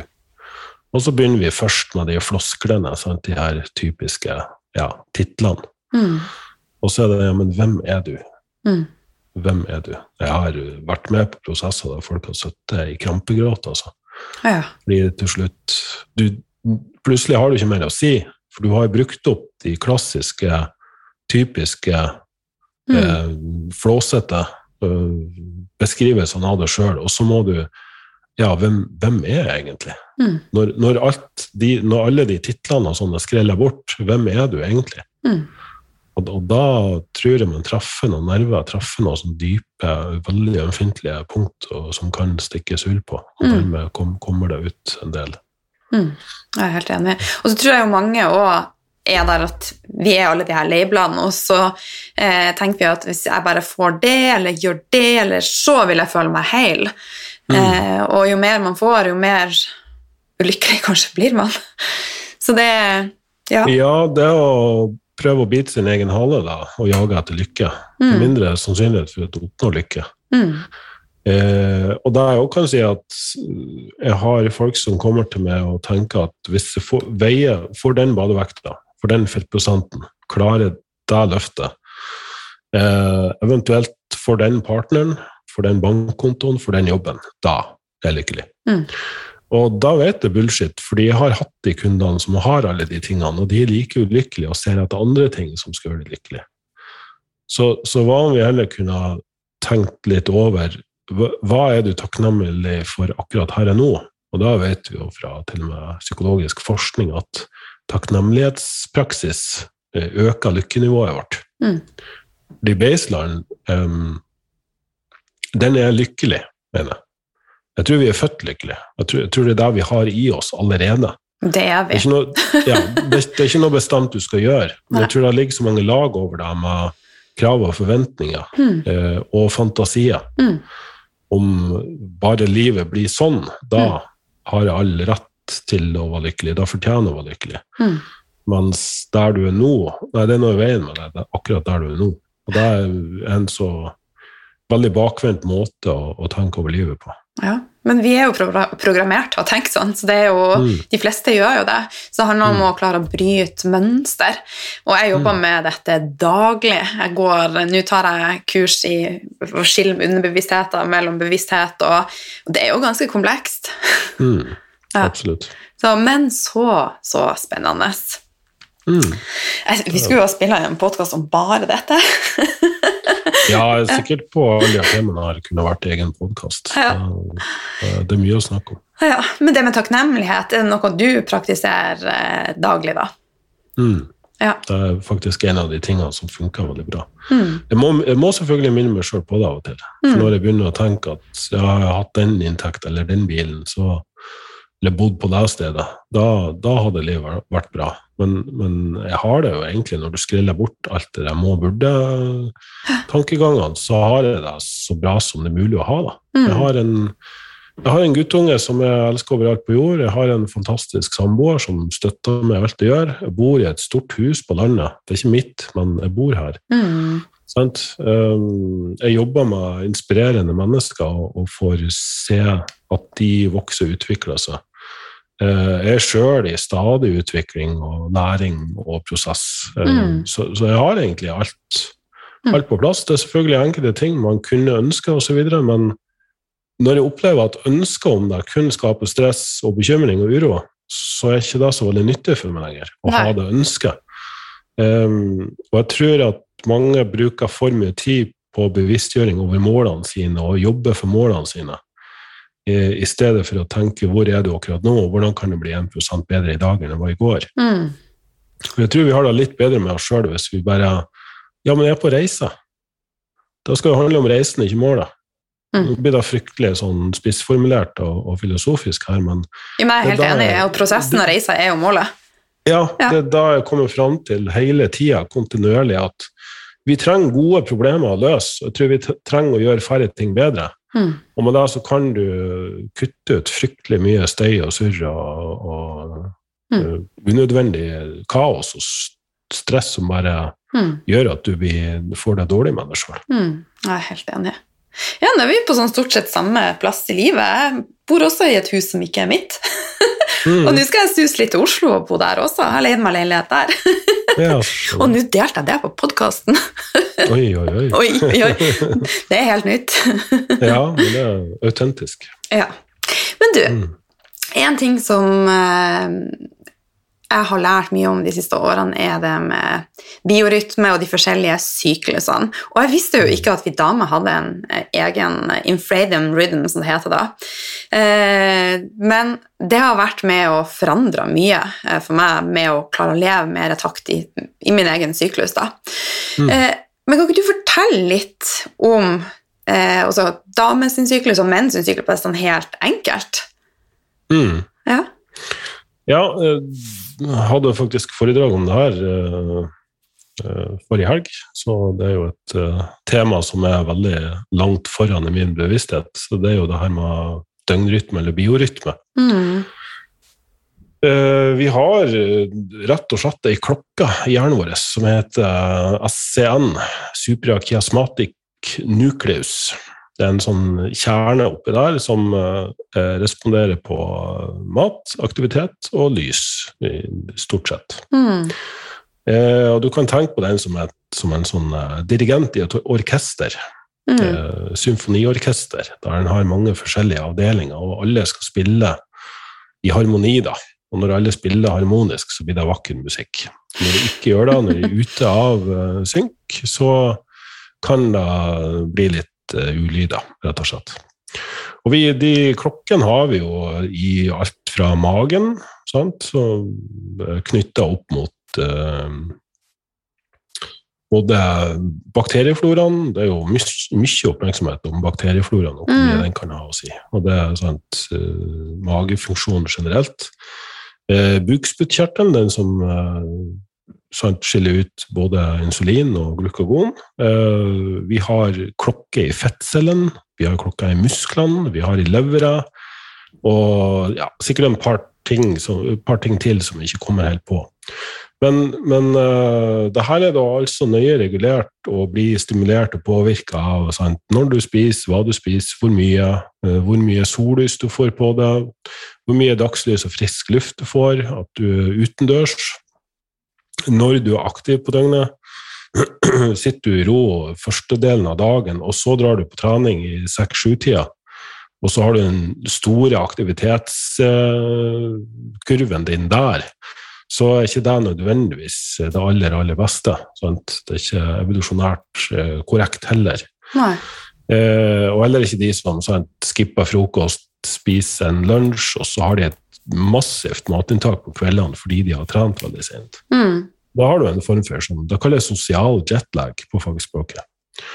Og så begynner vi først med de flosklene, sant? de her typiske ja, titlene. Mm. Og så er det ja, men hvem er du? Mm. Hvem er du? Jeg har vært med på prosesser der folk har sittet i krampegråt, altså. Ja. Fordi til slutt du, Plutselig har du ikke mer å si, for du har brukt opp de klassiske, typiske, Mm. eh, flåsete eh, beskrivelsene av deg sjøl, og så må du Ja, hvem, hvem er jeg egentlig? Mm. Når, når, de, når alle de titlene og sånn er skrella bort, hvem er du egentlig? Mm. Og, og da tror jeg man treffer noen nerver, treffer noen sånn dype, veldig ømfintlige punkt og, som kan stikkes hull på. Og Mm. dermed kom, kommer det ut en del. Mm. Jeg er helt enig. Og så tror jeg jo mange òg er der at vi er alle de her labelene, og så eh, tenker vi at hvis jeg bare får det, eller gjør det, eller så vil jeg føle meg heil. Eh, og jo mer man får, jo mer ulykkelig kanskje blir man. Så det Ja. Ja, det å prøve å bite sin egen hale da, og jage etter lykke. Det Mm. mindre sannsynlighet for at du oppnår lykke. Mm. Eh, og da jeg også kan si at jeg har folk som kommer til meg og tenker at hvis jeg får, veier, får den badevekta, for den fettprosenten, klarer det løftet, eh, eventuelt for den partneren, for den bankkontoen, for den jobben, da er jeg lykkelig. Mm. Og da vet jeg bullshit, for de har hatt de kundene som har alle de tingene, og de er like ulykkelige og ser etter andre ting som skal gjøre dem lykkelige. Så, så hva om vi heller kunne ha tenkt litt over hva, hva er du takknemlig for akkurat her og nå? Og da vet vi jo fra til og med psykologisk forskning at takknemlighetspraksis eh, øker lykkenivået vårt. Mm. De baseline, um, den er lykkelig, mener jeg. Jeg tror vi er født lykkelige. Jeg tror, jeg tror det er det vi har i oss allerede. Det er Det vi. er, ikke noe, ja, det, det er ikke noe bestemt du skal gjøre, men Nei. jeg tror det ligger så mange lag over deg med krav og forventninger Mm. eh, og fantasier. Mm. Om bare livet blir sånn, da Mm. har jeg all rett til å være lykkelig. Da fortjener jeg å være lykkelig. Mm. Mens der du er nå, nei, det er noe i veien med det. det er akkurat der du er nå. Og det er en så veldig bakvendt måte å, å tenke over livet på. Ja. Men vi er jo pro- programmert til å tenke sånn, så det er jo, Mm. de fleste gjør jo det. Så det handler om å klare å bryte mønster. Og jeg jobber med dette daglig. Jeg går, Nå tar jeg kurs i å skille underbevisstheter mellom bevissthet, og, og det er jo ganske komplekst. Mm, Ja. Absolutt. Så, men så, så spennende. Mm. Jeg, vi skulle jo spille en podkast om bare dette. Ja, er sikkert på alle de har kunne vært egen podkast. Ja. Det er mye å snakke om. Ja, men det med takknemlighet, er det noe du praktiserer eh, daglig, da? Mm. Ja. Det er faktisk en av de tingene som funker veldig bra. Mm. Jeg må, jeg må selvfølgelig minne meg sjøl på det av og til. For Mm. når jeg begynner å tenke at jeg har hatt den inntekt eller den bilen, så, eller bodd på det stedet, da, da hadde livet vært bra. Men, men jeg har det jo egentlig, når du skriller bort alt det der må burde-tankegangene, så har jeg det så bra som det er mulig å ha. da. Mm. Jeg har en jeg har en guttunge som jeg elsker overalt på jord. Jeg har en fantastisk samboer som støtter meg i alt jeg gjør. Jeg bor i et stort hus på landet. Det er ikke mitt, men jeg bor her. Mm. Sant? Um, Jeg jobber med inspirerende mennesker og, og får se at de vokser og utvikler seg. Eh, er sjøl i stadig utvikling og læring og prosess, Eh, Mm. så, så jeg har egentlig alt, Mm. alt på plass. Det er selvfølgelig enkelte ting man kunne ønske, osv., men når jeg opplever at ønsket om det kun skaper stress og bekymring og uro, så er ikke det så veldig nyttig for meg lenger å ha det ønsket. Um, og jeg tror at mange bruker for mye tid på bevisstgjøring over målene sine og jobber for målene sine. I, stedet for å tenke hvor er du akkurat nå, og hvordan kan det bli 1 bedre i dag enn det var i går. Mm. Jeg tror vi har det litt bedre med oss sjøl hvis vi bare Ja, men jeg er på reise. Da skal det handle om reisen, ikke målet. Mm. Nå blir det fryktelig sånn spissformulert og, og filosofisk her, men jeg er helt enig enig, og prosessen og reisa er jo målet. ja, Ja. det er da jeg kommer fram til hele tida, kontinuerlig, at vi trenger gode problemer å løse. Jeg tror vi trenger å gjøre færre ting bedre. Mm. Og med det så kan du kutte ut fryktelig mye støy og surr og, og Mm. unødvendig kaos og stress som bare Mm. gjør at du blir, får det dårlig med deg sjøl. Mm. Jeg er helt enig. Ja, nå er vi på sånn stort sett samme plass i livet. Jeg bor også i et hus som ikke er mitt. Mm. Og nå skal jeg suse litt til Oslo og bo der også. Jeg har leid meg leilighet der. Ja, Og nå delte jeg det på podkasten. oi, oi, oi. Oi, oi. Det er helt nytt. Ja, men det er autentisk. Ja. Men du, Mm. en ting som eh, jeg har lært mye om de siste årene, er det med biorytme og de forskjellige syklusene. Og jeg visste jo ikke at vi damer hadde en eh, egen infradium rhythm, som det heter da. Eh, men det har vært med å forandre mye eh, for meg med å klare å leve mer takt i, i min egen syklus. da. Mm. Eh, men kan ikke du fortelle litt om eh, altså, damens syklus og menns syklus på sånn helt enkelt? Mm. Ja. Ja, hadde faktisk foredrag om det her eh, eh, forrige helg, så det er jo et eh, tema som er veldig langt foran i min bevissthet. Så det er jo det her med døgnrytme eller biorytme. Mm. Vi har rett og slett ei klokke i hjernen vår som heter SCN, suprachiasmatic nucleus. Det er en sånn kjerne oppi der som eh, responderer på mat, aktivitet og lys, i- stort sett. Mm. Eh, og du kan tenke på den som, et, som en sånn eh, dirigent i et orkester. Mm. Symfoniorkester, der en har mange forskjellige avdelinger, og alle skal spille i harmoni. da. Og når alle spiller harmonisk, så blir det vakker musikk. Når de ikke gjør det, når de er ute av synk, så kan det bli litt uh, ulyder, rett og slett. Og vi, de klokkene har vi jo i alt fra magen, sant? så knytta opp mot eh, både bakteriefloraen Det er jo mye oppmerksomhet om bakteriefloraen og hvor mye Mm. den kan ha å si. Og det er sant, eh, magefunksjonen generelt. Eh, Bukspyttkjertelen, den som eh, sant, skiller ut både insulin og glukagon. Eh, vi har klokke i fettcellen, vi har klokke i musklene, vi har i levra, og ja, sikkert en par ting, så, par ting til som vi ikke kommer helt på. Men, men uh, det her er da altså nøye regulert og blir stimulert og påvirka av sant? når du spiser, hva du spiser, hvor mye, eh, hvor mye sollys du får på deg, hvor mye dagslys og frisk luft du får, at du er utendørs, når du er aktiv på døgnet. Sitter du i ro første delen av dagen, og så drar du på trening i seks-sju-tida, og så har du den store aktivitetskurven din der, så er ikke det nødvendigvis det aller, aller beste. Sant? Det er ikke evolusjonært eh, korrekt heller. Nei. Eh, og heller ikke de som sant, skipper frokost, spiser en lunsj, og så har de et massivt matinntak på kveldene fordi de har trent veldig sent. Mm. Da har du en form for sånn, det kalles sosial jetlag på fagspråket.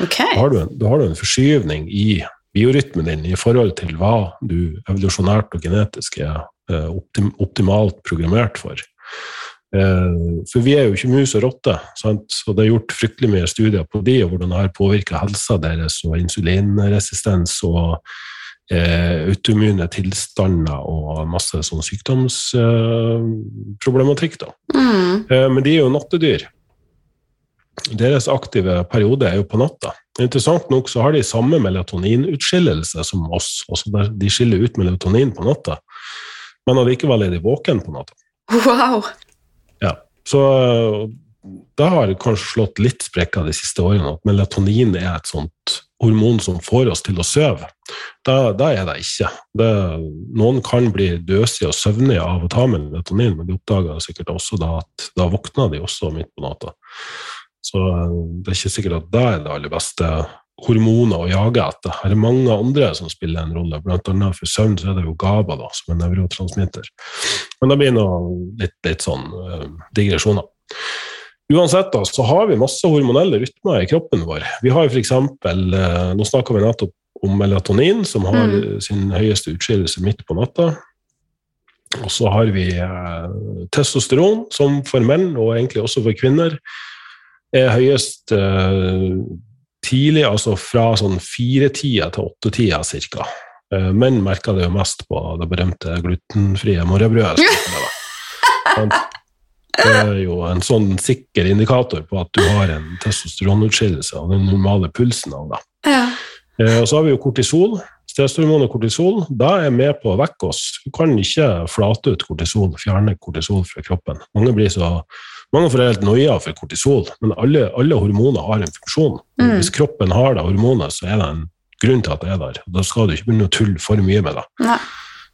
Okay. Da har, du en, da har du en forskyvning i biorytmen din i forhold til hva du evolusjonært og genetisk er eh, optim, optimalt programmert for. Eh, for vi er jo ikke mus og rotte, sant? og det er gjort fryktelig mye studier på de, og hvordan det har påvirka helsa deres, og insulinresistens og autoimmune tilstander og masse sånn sykdomsproblematikk. Mm. Eh, Men de er jo nattedyr. Deres aktive periode er jo på natta. Interessant nok så har de samme melatoninutskillelse som oss. altså De skiller ut melatonin på natta, men allikevel er de våken på natta. Wow. Ja. Så eh, det har kanskje slått litt sprekker de siste årene, at melatonin er et sånt hormon som får oss til å sove. Da, da er det ikke. Det, noen kan bli døsige og søvnige av å ta melatonin, men de oppdager sikkert også da at da våkner de også midt på natta. Så eh, det er ikke sikkert at det er det aller beste hormonet å jage etter. Her er mange andre som spiller en rolle, annet for søvn så er det jo GABA, da, som er nevrotransmitter. Men det blir noe litt, litt sånn uh, digresjoner. Uansett da, så har vi masse hormonelle rytmer i kroppen vår. Vi har f.eks. Uh, nå snakker vi nettopp om melatonin, som har mm. sin høyeste utskillelse midt på natta. Og så har vi uh, testosteron, som for menn, og egentlig også for kvinner, er høyest uh, tidlig, altså fra sånn firetida til åttetida ca. Menn merker det jo mest på det berømte glutenfrie morgenbrødet. det er jo en sånn sikker indikator på at du har en testosteronutskillelse av den normale pulsen av det. Ja. Uh, og så har vi jo kortisol stresshormon og kortisol da er med på å vekke oss. Du kan ikke flate ut kortisol, fjerne kortisol fra kroppen. Mange, blir så, mange får helt noia for kortisol, men alle, alle, hormoner har en funksjon. Mm. Hvis kroppen har det hormonet, så er det en grunn til at det er der. Da skal du ikke begynne å tulle for mye med det. Nei.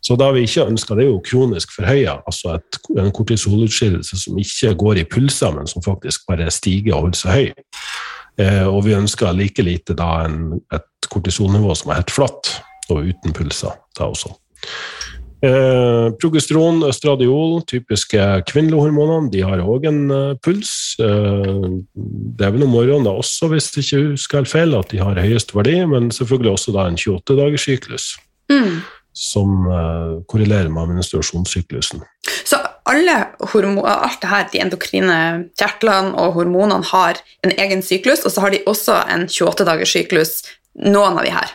Så da vi ikke ønsker, det er jo kronisk forhøya, altså et, en kortisolutskillelse som ikke går i pulser, men som faktisk bare stiger og holder seg høy. Eh, og vi ønsker like lite da en, et kortisolnivå som er helt flatt og uten pulser da også. Eh, progesteron, østradiol, typiske kvinnehormonene, de har òg en eh, puls. Eh, det er vel om morgenen da også, hvis jeg ikke husker helt feil, at de har høyest verdi, men selvfølgelig også da en 28-dagers syklus. Mm. Som uh, korrelerer med menstruasjonssyklusen. Så alle alt det her, de endokrine kjertlene og hormonene har en egen syklus, og så har de også en 28-dagers syklus, noen av de her?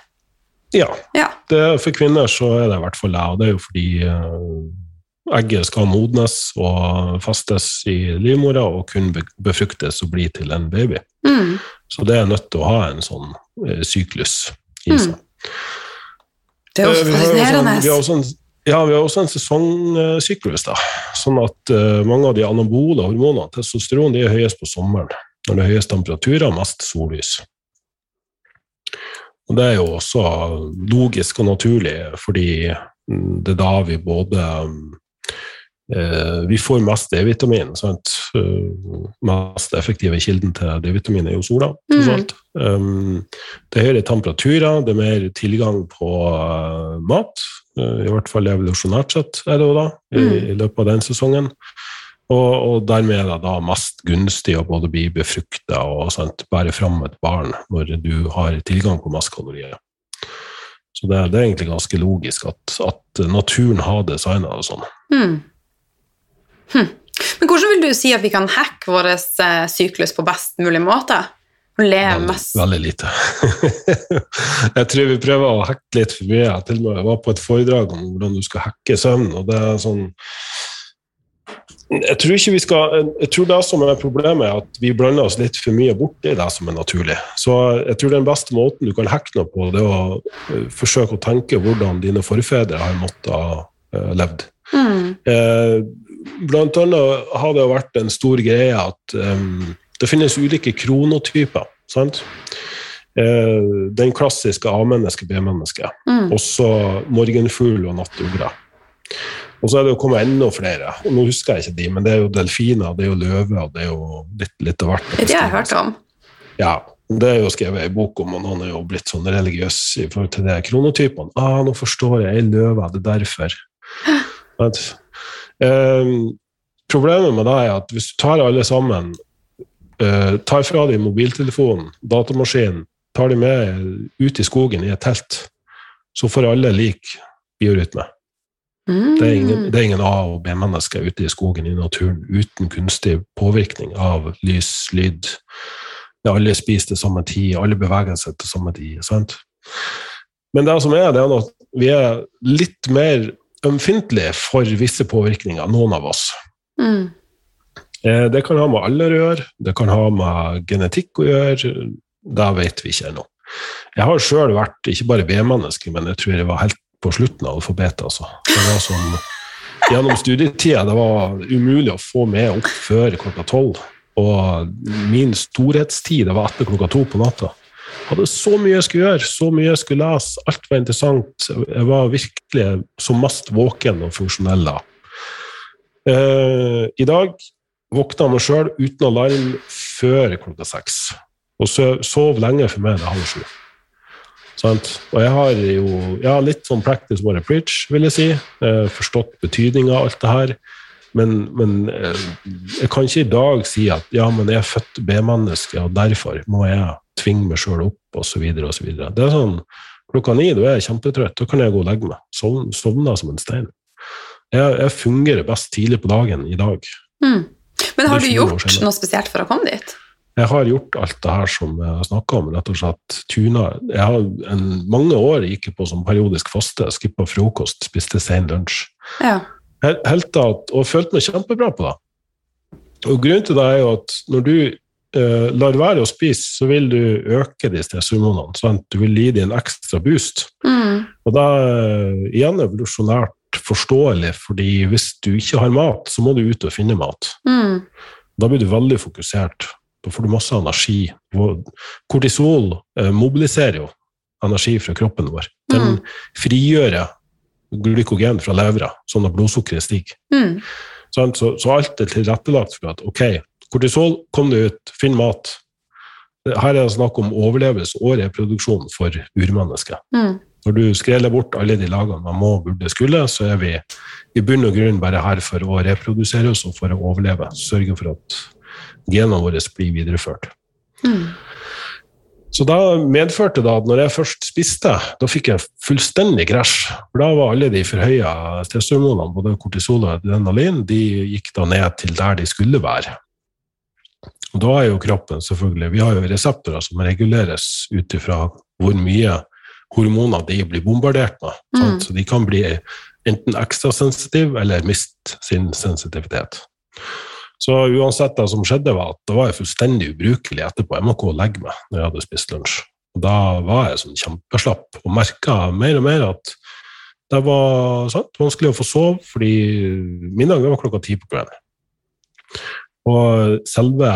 Ja. ja. Det, for kvinner så er det i hvert fall det, og det er jo fordi uh, egget skal modnes og fastes i livmora og kun befruktes og bli til en baby. Mm. Så det er nødt til å ha en sånn uh, syklus i mm. seg. Mm. Det er jo sånn- fascinerende. Vi har også en, ja, vi har også en sesongsyklus. da, sånn at uh, Mange av de anabole hormonene, testosteron, de er høyest på sommeren. Når det er høyest temperaturer, mest sollys. Og det er jo også logisk og naturlig, fordi det er da vi både eh, Vi får mest D-vitamin. sant? Eh, mest effektive kilden til D-vitamin er jo sola. Mm. Um, det er høyere temperaturer, det er mer tilgang på uh, mat. Uh, I hvert fall evolusjonært sett er det jo da, mm. i, i løpet av den sesongen. Og, og, dermed er det da mest gunstig å både bli befrukta og sant, bære fram et barn når du har tilgang på masse kalorier. Så det, det, er egentlig ganske logisk at, at naturen har designa det sånn. Mm. Hm. Men hvordan vil du si at vi kan hacke vår eh, syklus på best mulig måte? Veldig, veldig, lite. jeg tror vi prøver å hacke litt for mye. Jeg til og med var på et foredrag om hvordan du skal hacke søvn. og det er sånn jeg tror ikke vi skal, jeg tror det som er problemet, er at vi blander oss litt for mye bort i det som er naturlig. Så jeg tror den beste måten du kan hacke noe på, det er å eh, forsøke å tenke hvordan dine forfedre har måttet ha uh, levd. Mm. Eh, blant annet har det vært en stor greie at um, det finnes ulike kronotyper. sant? Eh, den klassiske A-menneske, B-menneske. Mm. Også morgenfugl og nattugle. Og så er det jo kommet enda flere. og Nå husker jeg ikke de, men det er jo delfiner, det er jo løver, og det er jo litt, litt av hvert. Det har jeg hørt om. Ja. Det er jo skrevet ei bok om, og noen er jo blitt sånn religiøs i forhold til de kronotypene. Ah, nå forstår jeg, ei løve, det er derfor. At, eh, problemet med det er at hvis du tar alle sammen, eh, tar fra dem mobiltelefonen, datamaskinen, tar dem med ut i skogen i et telt, så får alle lik biorytme. Det, er ingen, mm. det er ingen A- og B-mennesker ute i skogen i naturen uten kunstig påvirkning av lys, lyd. Alle spiser til samme tid, alle beveger seg til samme tid. Sant? Men det som er, det er at vi er litt mer ømfintlige for visse påvirkninger, noen av oss. Mm. Eh, det kan ha med alder å gjøre, det kan ha med genetikk å gjøre. Det vet vi ikke ennå. Jeg har sjøl vært ikke bare B-menneske, men jeg tror jeg var helt på slutten av alfabetet. Altså. Det var som, gjennom studietida det var umulig å få med opp før klokka tolv. Og min storhetstid det var etter klokka to på natta. Hadde så mye jeg skulle gjøre, så mye jeg skulle lese. Alt var interessant. Jeg var virkelig som mest våken og funksjonell da. Eh, I dag våkna jeg meg sjøl uten alarm før klokka seks. Og sove lenge for meg er halv sju. Sant? Og jeg har jo jeg litt sånn practice what I preach, vil jeg si. Jeg forstått betydninga av alt det her. Men, men, eh, jeg kan ikke i dag si at ja, men jeg er født B-menneske, og derfor må jeg tvinge meg sjøl opp, osv. osv. Det er sånn klokka ni, da er jeg kjempetrøtt, da kan jeg gå og legge meg. Sovna sovn som en stein. Jeg, jeg, fungerer best tidlig på dagen i dag. Mm. Men har du gjort noe spesielt for å komme dit? Jeg har gjort alt det her som jeg har snakka om. rett og slett tuna. Jeg har en, Mange år gikk jeg på som periodisk faste. Skippa frokost, spiste sen lunsj. Ja. Helt at, og følte meg kjempebra på det. Og Grunnen til det er jo at når du eh, lar være å spise, så vil du øke de stresshormonene. Sant? du vil gi dem en ekstra boost. Mm. Og det er igjen evolusjonært forståelig, fordi hvis du ikke har mat, så må du ut og finne mat. Mm. Da blir du veldig fokusert. Da får du masse energi. Kortisol eh, mobiliserer jo energi fra kroppen vår. Den mm. frigjør glykogen fra levra, sånn at blodsukkeret stiger. Mm. Så, så, alt er tilrettelagt for at ok, kortisol, kom deg ut, finn mat. Her er det snakk om overlevelse og reproduksjon for urmennesket. Mm. Når du skreller bort alle de lagene man må, burde, skulle, så er vi i bunn og grunn bare her for å reprodusere oss og for å overleve. Sørge for at genene våre blir videreført. Mm. Så da medførte det at når jeg først spiste, da fikk jeg fullstendig krasj. For da var alle de forhøya stresshormonene, både kortisol og adrenalin, de gikk da ned til der de skulle være. Og da er jo kroppen selvfølgelig Vi har jo reseptorer som reguleres ut ifra hvor mye hormoner de blir bombardert med. Mm. Så de kan bli enten ekstrasensitive eller miste sin sensitivitet. Så uansett det som skjedde, var at det var fullstendig ubrukelig etterpå. Jeg må gå og legge meg når jeg hadde spist lunsj. Og da var jeg sånn kjempeslapp og merka mer og mer at det var sant, vanskelig å få sove, fordi middagen var klokka ti på kvelden. Og selve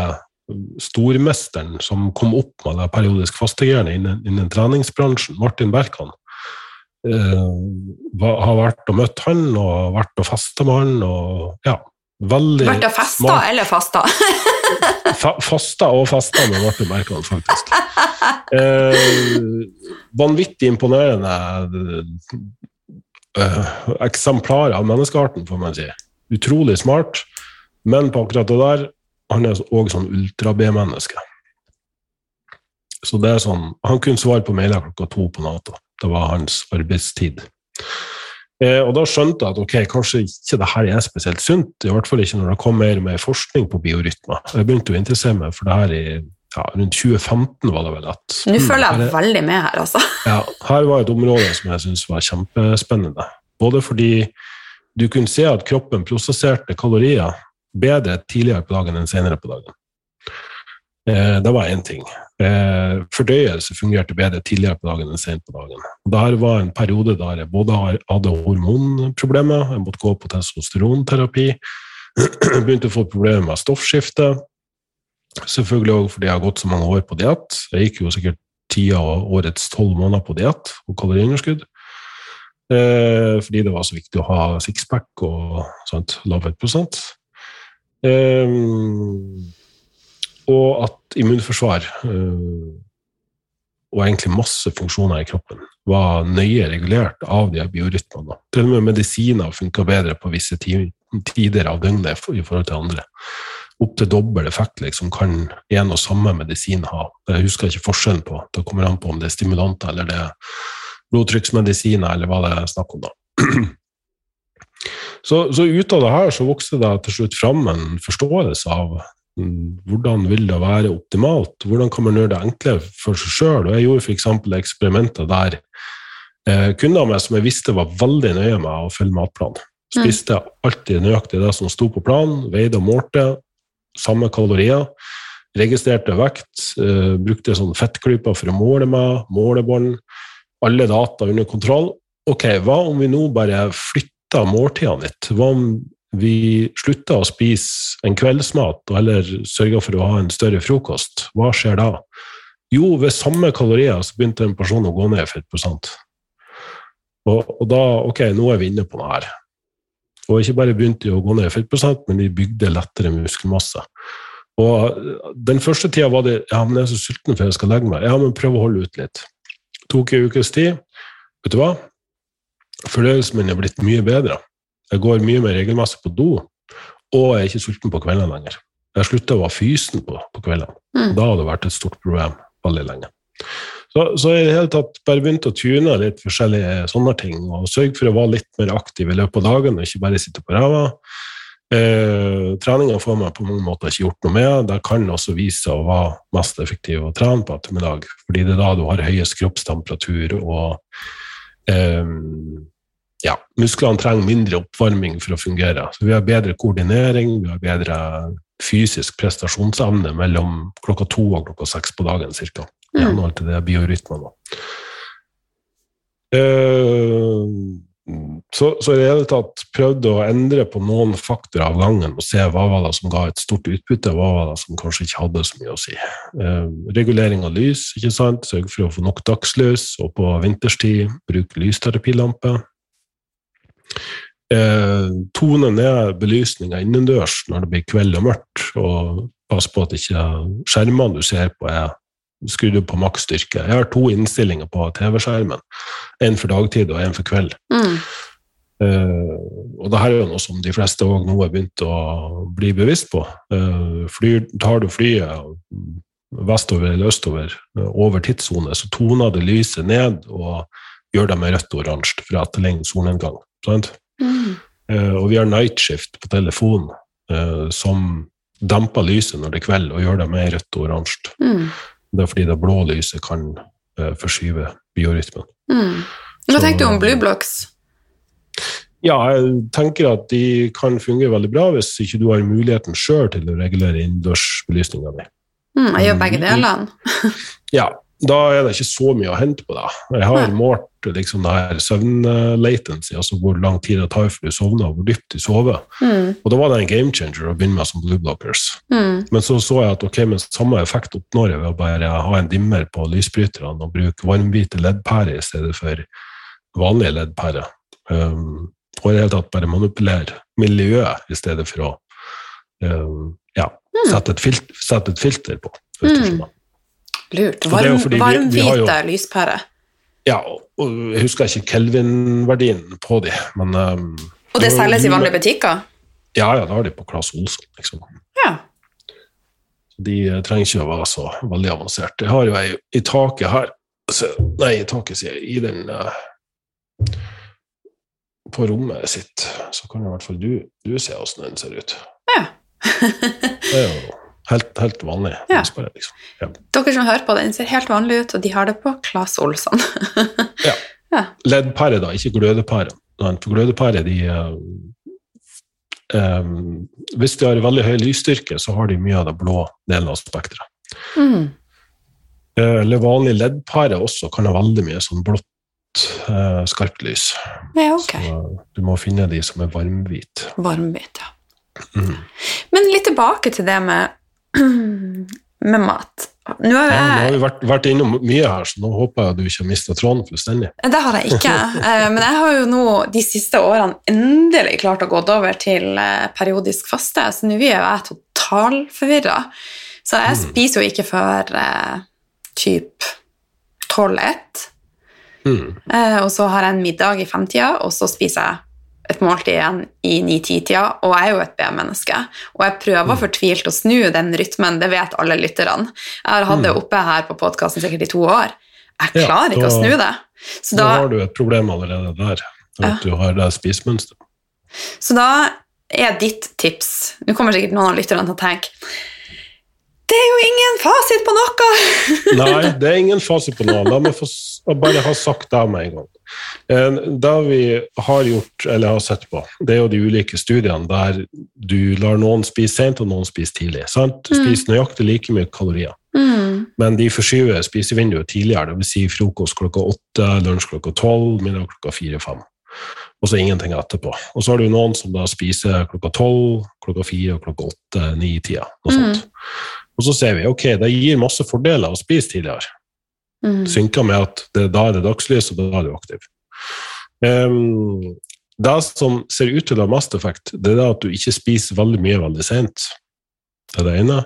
stormesteren som kom opp med det periodisk fastegreiene innen, innen treningsbransjen, Martin Berkan, eh, har vært og møtt han og vært og festa med han. og ja, Veldig Vært og festa eller fasta? Fa fasta og fasta med Martin Berkan, faktisk. Eh, vanvittig imponerende eh, eksemplar av menneskearten, får man si. Utrolig smart, men på akkurat det der Han er òg sånn ultra-B-menneske. Så det er sånn Han kunne svare på mailer klokka to på natta. Det var hans arbeidstid. Eh, og da skjønte jeg at ok, kanskje ikke det her er spesielt sunt, i hvert fall ikke når det kom mer og mer forskning på biorytmer. Jeg begynte å interessere meg for det her i ja, rundt 2015, var det vel. at... Nå følger jeg veldig med her, altså. Ja, her var et område som jeg syntes var kjempespennende. Både fordi du kunne se at kroppen prosesserte kalorier bedre tidligere på dagen enn senere på dagen. Eh, det var én ting. Eh, fordøyelse fungerte bedre tidligere på dagen enn sent på dagen. Dette var en periode der jeg både hadde hormonproblemer, jeg måtte gå på testosteronterapi, begynte å få problemer med stoffskifte. Selvfølgelig òg fordi jeg har gått så mange år på diett. Jeg gikk jo sikkert ti av årets tolv måneder på diett og kaloriunderskudd. Eh, fordi det var så viktig å ha sixpack og sånt, lav fettprosent. Eh, og at immunforsvar øh, og egentlig masse funksjoner i kroppen var nøye regulert av de biorytmene. Til og med medisiner funka bedre på visse tider av døgnet i forhold til andre. Opptil dobbel effekt liksom, kan en og samme medisin ha. Jeg husker ikke forskjellen på. Det kommer an på om det er stimulanter eller det er blodtrykksmedisiner eller hva det er snakk om. da. Så, så ut av det her så vokste det til slutt fram en forståelse av hvordan vil det være optimalt? Hvordan kan man gjøre det enklere for seg sjøl? Jeg gjorde f.eks. eksperimenter der eh, kunder av meg som jeg visste var veldig nøye med å følge matplanen. Mm. Spiste alltid nøyaktig det som sto på planen, veide og målte, samme kalorier. Registrerte vekt, eh, brukte sånn fettklyper for å måle meg, målebånd. Alle data under kontroll. Ok, hva om vi nå bare flytter måltidene litt? Hva om vi slutta å spise en kveldsmat og heller sørga for å ha en større frokost, hva skjer da? Jo, ved samme kalorier så begynte en person å gå ned i fettprosent. Og, og, da Ok, nå er vi inne på noe her. Og ikke bare begynte de å gå ned i fettprosent, men de bygde lettere muskelmasse. Og den første tida var det ja, men jeg er så sulten før jeg skal legge meg. Ja, men prøv å holde ut litt. Tok ei ukes tid. Vet du hva? Fordøyelsen er blitt mye bedre. Jeg går mye mer regelmessig på do, og jeg er ikke sulten på kveldene lenger. Jeg slutta å være fysen på, på kveldene. Mm. Da hadde det vært et stort problem veldig lenge. Så, så jeg i det hele tatt bare begynt å tune litt forskjellige sånne ting, og sørge for å være litt mer aktiv i løpet av dagen, og ikke bare sitte på ræva. Eh, treninga får meg på mange måter ikke gjort noe med. Det kan også vise seg å være mest effektiv å trene på ettermiddag, fordi det er da du har høyest kroppstemperatur, og eh, ja, musklene trenger mindre oppvarming for å fungere. Så vi har bedre koordinering, vi har bedre fysisk prestasjonsevne mellom klokka to og klokka seks på dagen cirka. I Mm. henhold til det biorytmene. da. så, så i det hele tatt prøvde å endre på noen faktorer av gangen og se hva var det som ga et stort utbytte, hva var det som kanskje ikke hadde så mye å si. Eh, regulering av lys, ikke sant? sørg for å få nok dagslys, og på vinterstid bruk lysterapilampe. Eh, tone ned belysninga innendørs når det blir kveld og mørkt, og pass på at ikke skjermene du ser på, er skrudd opp på maksstyrke. Jeg har to innstillinger på TV-skjermen. En for dagtid og en for kveld. Mm. Eh, og det her er jo noe som de fleste òg nå har begynt å bli bevisst på. Eh, flyr, tar du flyet vestover eller østover eh, over tidssone, så toner det lyset ned og gjør det med rødt og oransje for å etterligne solnedgang. Sant? Mm. Eh, og vi har nightshift på telefonen eh, som demper lyset når det er kveld, og gjør det mer rødt og oransje. Mm. Det er fordi det blå lyset kan eh, forskyve biorytmen. Mm. Hva tenker du om Blue Blocks? Ja, jeg tenker at de kan fungere veldig bra hvis ikke du har muligheten sjøl til å regulere innendørsbelysninga di. Mm, jeg gjør begge Mm. delene. Ja, da er det ikke så mye å hente på det. Jeg har målt liksom det her søvn-latency, altså hvor lang tid det tar før du sovner, og hvor dypt du sover. Mm. Og da var det en game changer å begynne med som blue blockers. Mm. Men så så jeg at ok, men samme effekt oppnår jeg ved å bare ha en dimmer på lysbryterne og bruke varmhvite leddpærer i stedet for vanlige leddpærer. Um, og i det hele tatt bare manipulere miljøet i stedet for å um, ja, Mm. sette, et filter, sette et filter på. Mm. Lurt. Varm, det Varm, vi- vi jo- varmhvite. Ja, og, jeg husker ikke Kelvin-verdien på de, men um, Og det jo- selges i vanlige butikker? Ja, ja, da har de på Claes Olsson, liksom. Ja. De eh, trenger ikke å være så veldig avanserte. Jeg har jo ei i taket her så, Nei, i taket, sier jeg. I den uh, På rommet sitt, så kan i hvert fall du, du se åssen den ser ut. ja. Det er jo helt, helt vanlig. Ja. Liksom. Ja. Dere som hører på, den ser helt vanlig ut, og de har det på Claes Olsson. Ja. Ja. Leddpære, da, ikke glødepære. For glødepære, de eh, Hvis de har veldig høy lysstyrke, så har de mye av det blå delen av spekteret. Mm. Eh, Eller vanlig leddpære også kan ha veldig mye sånn blått, eh, skarpt lys. Ja, okay. Så du må finne de som er varmhvit. Varmhvit, ja. Mm. Men litt tilbake til det med, med mat. Nå har Ja, nå har vi vært, vært innom mye her, så nå håper jeg du ikke har mista tråden fullstendig. det har jeg ikke, eh, men jeg har jo nå de siste årene endelig klart å gå over til eh, periodisk faste, så nå er jo jeg totalforvirra. Så jeg Mm. spiser jo ikke før eh, typ 12-1, Mm. eh, og så har jeg en middag i femtida, og så spiser jeg et måltid igjen i 9-10-tida, og jeg er jo et B-menneske. Og jeg prøver fortvilt å snu den rytmen, det vet alle lytterne. Jeg har hatt det oppe her på podkasten sikkert i to år. Jeg Ja, klarer ikke å snu det. Så Da da, har du et problem allerede der, at at du har det spisemønsteret. så da er ditt tips Nå kommer sikkert noen av lytterne til å tenke Det er jo ingen fasit på noe! Nei, det er ingen fasit på noe. La meg få bare ha sagt det med en gang. Eh, Det vi har gjort, eller har sett på, det er jo de ulike studiene der du lar noen spise sent og noen spise tidlig. sant? Mm. Spise nøyaktig like mye kalorier. Mm. Men de forskyver spisevinduet tidligere, dvs. Si frokost klokka åtte, lunsj klokka tolv, middag klokka fire-fem. Og så ingenting etterpå. Og så har du noen som da spiser klokka tolv, klokka fire og klokka åtte, ni-tida. Noe Mm. Og så ser vi ok, det gir masse fordeler å spise tidligere. Mm. Synker med at det, da er det dagslys, og da er du aktiv. Um, det som ser ut til å ha mest effekt, det er at du ikke spiser veldig mye veldig sent. Det er det ene.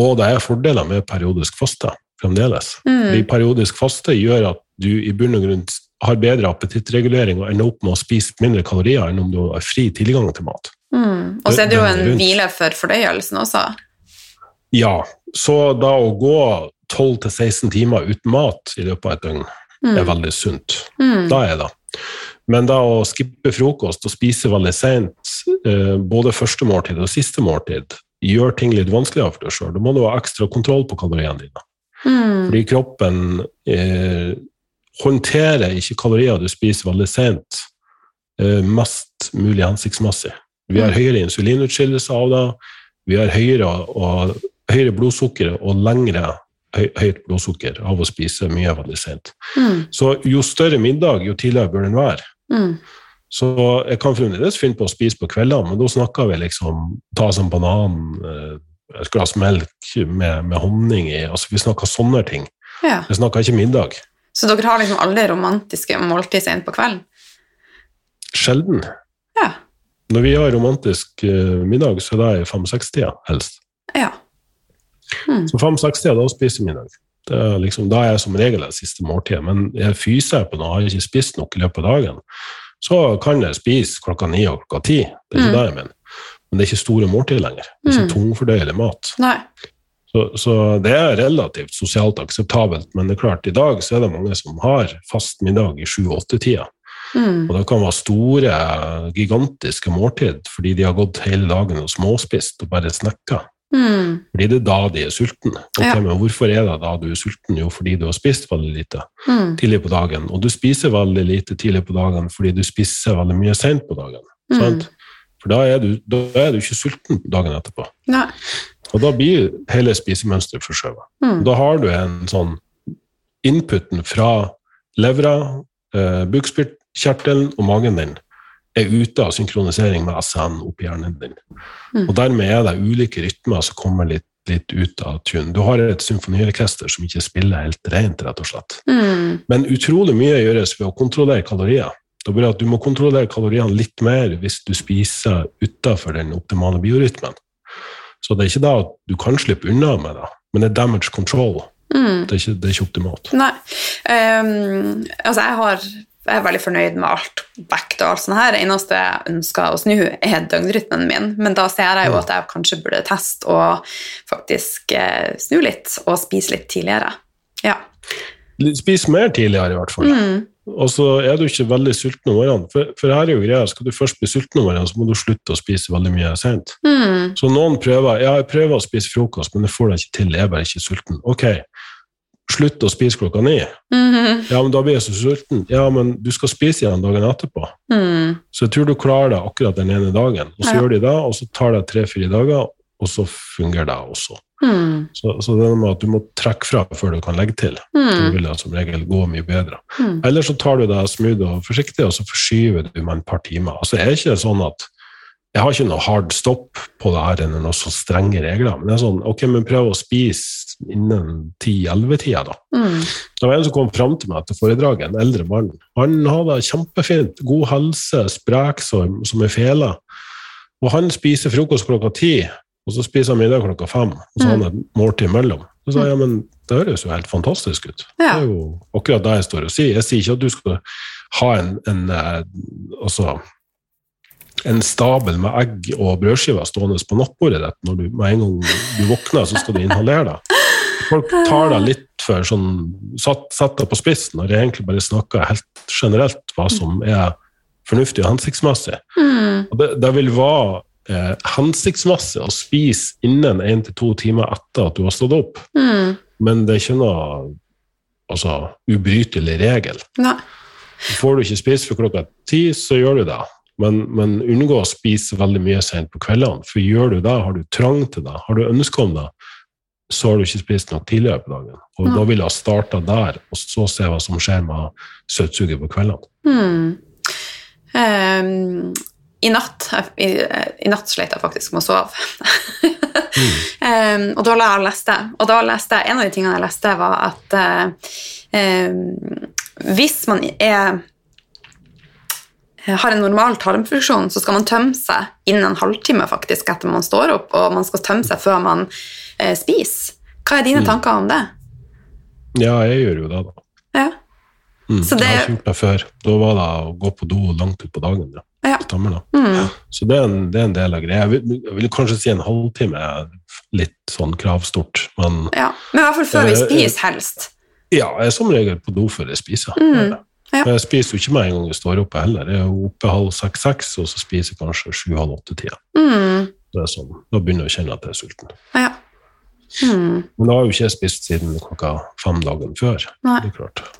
Og det er fordeler med periodisk faste fremdeles. Mm. Fordi periodisk faste gjør at du i bunn og grunn har bedre appetittregulering og ender opp med å spise mindre kalorier enn om du har fri tilgang til mat. Mm. Og så er det jo en hvile for fordøyelsen også. Ja, så da å gå 12-16 timer uten mat i løpet av et døgn Mm. er veldig sunt. Mm. Da er det. Men da å skippe frokost og spise veldig seint, eh, både første måltid og siste måltid, gjør ting litt vanskeligere for deg sjøl. Da må du ha ekstra kontroll på kaloriene dine. Mm. Fordi kroppen eh, håndterer ikke kalorier du spiser veldig sent, eh, mest mulig hensiktsmessig. Vi har Mm. høyere insulinutskillelse av det, vi har høyere, og, høyere blodsukker og lengre høyt blodsukker av å spise mye veldig sent. Mm. Så jo større middag, jo tidligere bør den være. Mm. Så jeg kan fremdeles finne på å spise på kveldene, men da snakker vi liksom ta oss en banan, eh, et glass melk med, med honning i. altså Vi snakker sånne ting. Ja. Vi snakker ikke middag. Så dere har liksom alle romantiske måltid sent på kvelden? Sjelden. Ja. Når vi har romantisk eh, middag, så er det i fem-seks-tida helst. Mm. Så fem-seks-tida, da spiser vi middag. Det er liksom, da er jeg som regel det siste måltidet, men jeg fyser på noe, har ikke spist nok i løpet av dagen, så kan jeg spise klokka ni og klokka ti. Det er ikke Mm. det jeg mener. Men det er ikke store måltider lenger. Det er ikke Mm. tungfordøyelig mat. Nei. Så, så det er relativt sosialt akseptabelt, men det er klart, i dag så er det mange som har fast middag i sju-åtte-tida. Mm. Og det kan være store, gigantiske måltid fordi de har gått hele dagen og småspist og bare snekka. Mm. Blir det da de er sultne. Ok, Ja. Men hvorfor er det da du er sulten? Jo, fordi du har spist veldig lite Mm. tidlig på dagen. Og du spiser veldig lite tidlig på dagen fordi du spiser veldig mye seint på dagen. Mm. Sant? For da er, du, da er du ikke sulten dagen etterpå. Nei. Og da blir hele spisemønsteret forskjøvet. Mm. Da har du en sånn inputen fra levra, eh, bukspyttkjertelen og magen din er ute av synkronisering med SN oppi hjernen din. Mm. Og dermed er det ulike rytmer som kommer litt, litt ut av tune. Du har et symfoniorkester som ikke spiller helt rent, rett og slett. Mm. Men utrolig mye gjøres ved å kontrollere kalorier. Det bare at Du må kontrollere kaloriene litt mer hvis du spiser utenfor den optimale biorytmen. Så det er ikke da at du kan slippe unna med det, men det er damage control. Mm. Det er ikke, det er ikke optimalt. Nei. Um, altså, jeg, har, jeg er veldig fornøyd med alt vekt og alt sånt her. Eneste jeg ønsker å snu, er døgnrytmen min. Men da ser jeg jo at jeg kanskje burde teste og faktisk eh, snu litt og spise litt tidligere. Ja. Spis mer tidligere, i hvert fall. Mm. Og så er du ikke veldig sulten om morgenen. For, for her er jo greia, skal du først bli sulten om morgenen, så må du slutte å spise veldig mye sent. Mm. Så noen prøver ja, jeg prøver å spise frokost, men jeg får det ikke til. Jeg er bare ikke sulten. Ok, slutt å spise klokka ni. Mhm. Ja, men da blir jeg så sulten. Ja, men du skal spise igjen dagen etterpå. Mm. Så jeg tror du klarer det akkurat den ene dagen. Og så Ja. gjør de det, og så tar det tre-fire dager, og så fungerer det også. Mm. Så, så det er med at du må trekke fra før du kan legge til. Mm. vil det som regel gå mye bedre. Mm. Eller så tar du deg smooth og forsiktig, og så forskyver du med et par timer. Altså, jeg er ikke sånn at jeg har ikke noe hard stopp på det her enn noen så strenge regler. Men det er sånn, ok, men prøv å spise innen 10-11-tida, da. Mm. Det var en som kom fram til meg etter foredraget, en eldre mann. Han hadde kjempefint, god helse, sprek som, som en fele. Og han spiser frokost klokka ti, og så spiser han middag klokka fem. Og så har han et måltid imellom. Så sa jeg ja, men det høres jo helt fantastisk ut. Det er jo akkurat det jeg står og sier. Jeg sier ikke at du skal ha en, en eh, altså, en stabel med egg og brødskiver stående på nattbordet ditt når du med en gang du våkner, så skal du inhalere det. Folk tar deg litt for sånn satt, satt deg på spissen når jeg egentlig bare snakker helt generelt hva som er fornuftig og hensiktsmessig. Mm. Og det, det vil være eh, hensiktsmessig å spise innen én til to timer etter at du har stått opp, Mm. men det er ikke noe altså, ubrytelig regel. Nei. Får du ikke spise for klokka ti, så gjør du det. Men, men unngå å spise veldig mye sent på kveldene. For gjør du det, har du trang til det, har du ønske om det, så har du ikke spist nok tidligere på dagen. Og Ja. da vil jeg starte der, og så se hva som skjer med søtsuget på kveldene. Hmm. Um, I natt i, i natt slet jeg faktisk med å sove. Ehm, og da la jeg og leste. Og da leste jeg, en av de tingene jeg leste, var at uh, um, hvis man er har en normal tarmfunksjon, så skal man tømme seg innen en halvtime faktisk etter man står opp, og man skal tømme seg før man eh, spiser. Hva er dine Mm. tanker om det? Ja, jeg gjør jo det, da. Ja. Mm. Så det- Jeg har ikke gjort det før. Da var det å gå på do langt utpå dagen. Ja. Ja. Stemmer det. Mm. Så det er, en, det er en del av greia. Jeg vil, jeg vil kanskje si en halvtime er litt sånn kravstort, men ja. Men i hvert fall før vi Eh, spiser, helst. ja, jeg er som regel på do før jeg spiser. Mm. Ja. Jeg spiser jo ikke med en gang jeg står oppe heller. Jeg er oppe halv seks-seks, og så spiser jeg kanskje sju-halv åtte-tida. Mm. Det sånn. Da begynner jeg å kjenne at jeg er sulten. Ja. Mm. Men da har jo ikke jeg spist siden klokka fem dagen før. Nei. Det er klart. Da.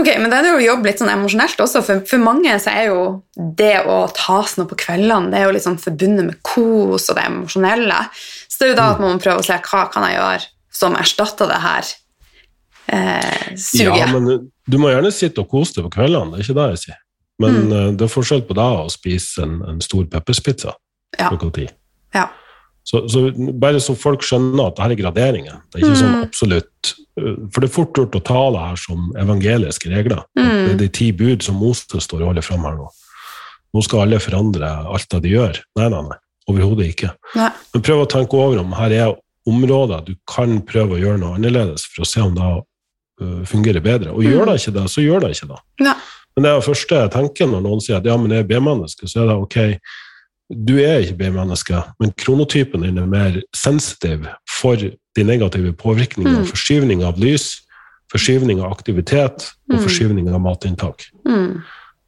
Ok, men det er jo jobb litt sånn emosjonelt også. For, for mange så er jo det å ta seg noe på kveldene det er jo litt sånn forbundet med kos og det emosjonelle. Så det er jo da at man prøver å se hva kan jeg gjøre som erstatter det her eh, suget. Ja, men du må gjerne sitte og kose deg på kveldene, det er ikke det jeg sier. Men Mm. eh, det er forskjell på deg å spise en, en stor pepperspizza Ja. klokka ti. Ja. Så, så bare så folk skjønner at det her er graderinger. Det er ikke sånn Mm. absolutt uh, For det er fort gjort å ta det her som evangeliske regler. Mm. Det er de ti bud som Moses står og holder fram her nå. Nå skal alle forandre alt det de gjør. Nei, nei, nei. Overhodet ikke. Nei. Men prøv å tenke over om her er områder du kan prøve å gjøre noe annerledes for å se om det fungerer bedre. Og gjør det ikke det, så gjør det ikke det. Ja. Men det er det første jeg tenker når noen sier at ja, men jeg er B-menneske, så er det ok, du er ikke B-menneske, men kronotypen din er mer sensitiv for de negative påvirkningene, Mm. forskyvning av lys, forskyvning av aktivitet og Mm. forskyvning av matinntak. Mm.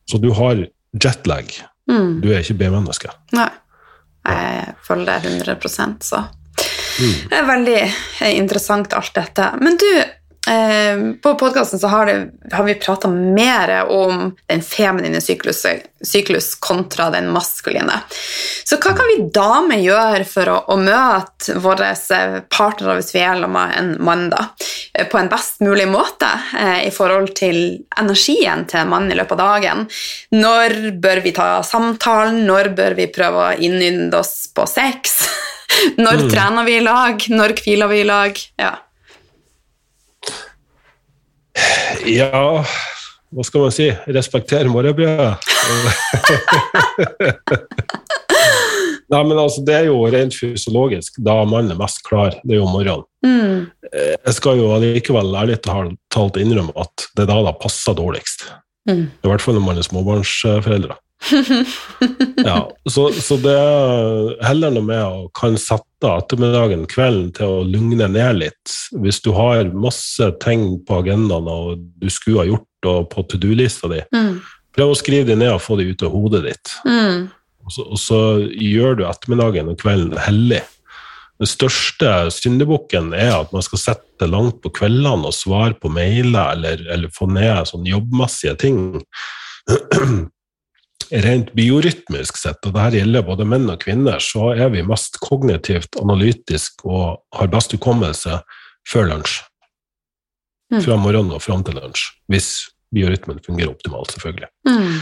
Så du har jetlag, Mm. du er ikke B-menneske. Nei. Jeg følger det 100% så Mm. det er veldig eh, interessant alt dette. Men du, eh, på podkasten har, har vi prata mer om den feminine syklus, syklus kontra den maskuline. Så hva kan vi damer gjøre for å, å møte våre partnere hvis vi er sammen med en mann, da, eh, på en best mulig måte eh, i forhold til energien til en mann i løpet av dagen? Når bør vi ta samtalen? Når bør vi prøve å innynde oss på sex? Når Mm. trener vi i lag? Når hviler vi i lag? Ja. Ja, hva skal man si? Respektere morgenbrødet. Nei, men altså, Det er jo rent fysiologisk da mannen er mest klar, det er jo morgenen. Mm. Jeg skal jo allikevel ærlig talt innrømme at det er da det passer dårligst. Mm. I hvert fall når man er småbarnsforeldre. Ja, så, så det er heller noe med å kan sette ettermiddagen, kvelden, til å lugne ned litt. Hvis du har masse ting på agendaen og du skulle ha gjort og på to do-lista di, Mm. prøv å skrive dem ned og få dem ut av hodet ditt. Mm. Og så, og så gjør du ettermiddagen og kvelden hellig. Den største syndebukken er at man skal sette langt på kveldene og svare på mailer eller, eller få ned sånn jobbmessige ting. Rent biorytmisk sett, og dette gjelder både menn og kvinner, så er vi mest kognitivt analytisk og har best hukommelse før lunsj. Mm. Fra morgenen og fram til lunsj. Hvis biorytmen fungerer optimalt, selvfølgelig. Mm.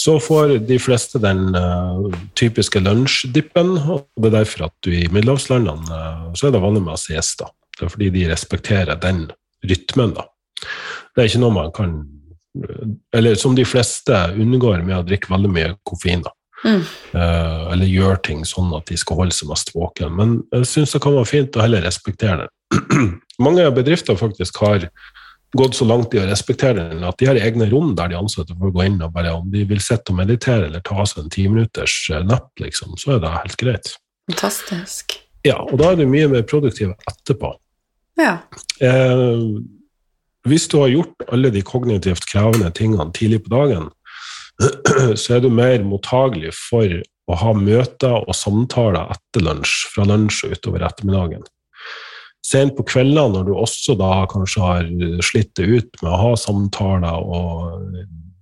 Så får de fleste den uh, typiske lunsjdippen, og det er derfor at du i middelhavslandene uh, så er det vanlig med siesta. Det er fordi de respekterer den rytmen, da. Det er ikke noe man kan Eller som de fleste unngår med å drikke veldig mye koffein. Mm. Eh, eller gjøre ting sånn at de skal holde seg mest våken. Men jeg syns det kan være fint å heller respektere det. Mange bedrifter faktisk har gått så langt i å respektere den at de har egne rom der de ansatte får gå inn og bare om de vil sitte og meditere eller ta seg en timinutters napp, liksom, så er det helt greit. Fantastisk. Ja, og da er du mye mer produktiv etterpå. Ja. Eh, hvis du har gjort alle de kognitivt krevende tingene tidlig på dagen, så er du mer mottagelig for å ha møter og samtaler etter lunsj, fra lunsj og utover ettermiddagen. Sent på kveldene, når du også da kanskje har slitt det ut med å ha samtaler og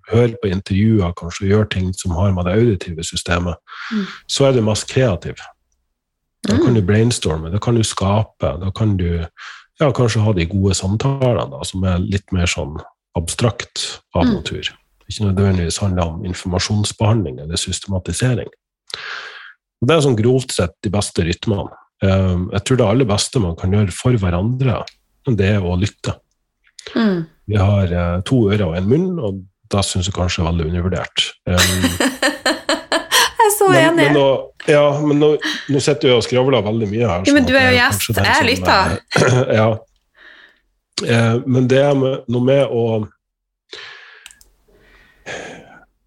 høre på intervjuer, kanskje gjøre ting som har med det auditive systemet, Mm. så er du mest kreativ. Da kan du brainstorme, da kan du skape, da kan du ja, kanskje ha de gode samtalene da, som er litt mer sånn abstrakt av Mm. natur. Ikke nødvendigvis handler om informasjonsbehandling eller systematisering. Det er sånn grovt sett de beste rytmene. Eh, Jeg tror det aller beste man kan gjøre for hverandre, det er å lytte. Mm. Vi har eh, to ører og en munn, og det syns jeg kanskje er veldig undervurdert. Jeg er så er Men, nå, ja, men nå, nå sitter jeg og skravler veldig mye her. Ja, men du er jo gjest. Jeg lytter. eh, ja. Eh, Men det er noe med å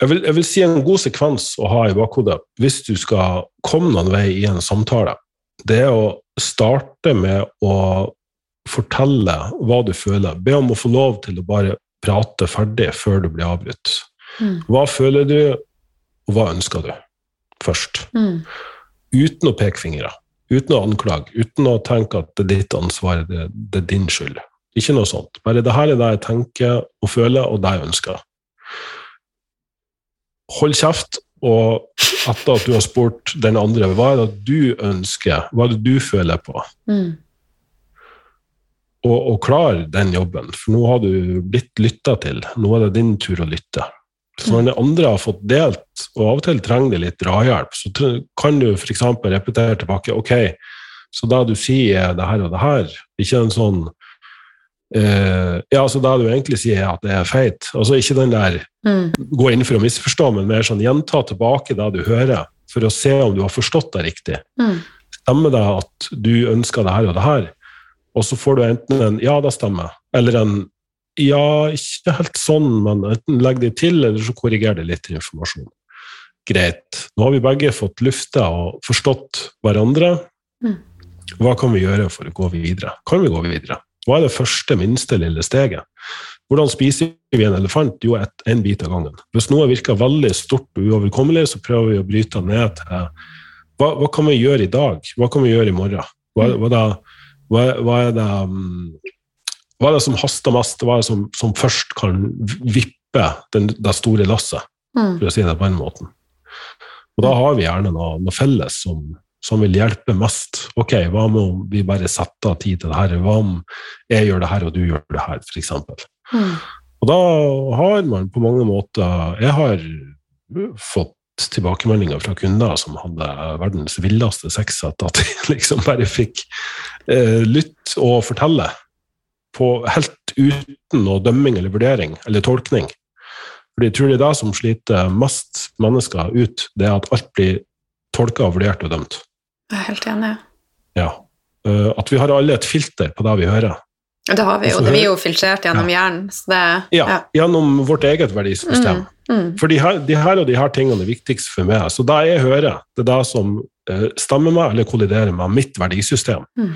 jeg vil, jeg vil si en god sekvens å ha i bakhodet hvis du skal komme noen vei i en samtale. Det er å starte med å fortelle hva du føler. Be om å få lov til å bare prate ferdig før du blir avbrutt. Mm. Hva føler du, og hva ønsker du? Først. Mm. Uten å peke fingre, uten å anklage, uten å tenke at det er ditt ansvar, det, det er din skyld. Ikke noe sånt. Bare det her er det jeg tenker og føler, og det jeg ønsker. Hold kjeft, og etter at du har spurt den andre hva er det du ønsker, hva er det du føler på, Mm. og, og klar den jobben, for nå har du blitt lytta til. Nå er det din tur å lytte. Så når den andre har fått delt, og av og til trenger det litt drahjelp, så kan du f.eks. repetere tilbake ok, så det du sier er det her og det her, ikke en sånn eh, Ja, så det du egentlig sier er at det er feit. Altså ikke den der Mm. gå inn for å misforstå, men mer sånn gjenta tilbake det du hører, for å se om du har forstått det riktig. Mm. Stemmer det at du ønsker det her og det her? Og så får du enten en 'ja, det stemmer', eller en 'ja, ikke helt sånn', men enten legg det til, eller så korriger det litt informasjon. Greit. Nå har vi begge fått lufta og forstått hverandre. Mm. Hva kan vi gjøre for å gå videre? Kan vi gå videre? Hva er det første, minste lille steget? Hvordan spiser vi en elefant? Jo, et, en bit av gangen. Hvis noe virker veldig stort og uoverkommelig, så prøver vi å bryte det ned til hva, hva kan vi gjøre i dag? Hva kan vi gjøre i morgen? Hva, hva, da, hva, er det, um, hva er det som haster mest? Hva er det som, som først kan vippe den, det store lasset, Mm. for å si det på den måten? Og da har vi gjerne noe, noe felles som, som vil hjelpe mest. Ok, hva om vi bare setter av tid til det her? Hva om jeg gjør det her, og du gjør det her, f.eks.? Mm. Og da har man på mange måter Jeg har fått tilbakemeldinger fra kunder som hadde verdens villeste sex at de liksom bare fikk eh, lytte og fortelle på, helt uten noe dømming eller vurdering eller tolkning. Fordi jeg tror det er det som sliter mest mennesker ut, det er at alt blir tolka, vurdert og dømt. Jeg er helt enig. Ja. Eh, at vi har alle et filter på det vi hører. Det har vi jo. Det blir jo filtrert gjennom hjernen. Så det, Ja, Gjennom vårt eget verdisystem. Mm, mm, For de her, de her og de her tingene er viktigst for meg. Så det jeg hører, det er det som eh, stemmer meg eller kolliderer med mitt verdisystem. Mm.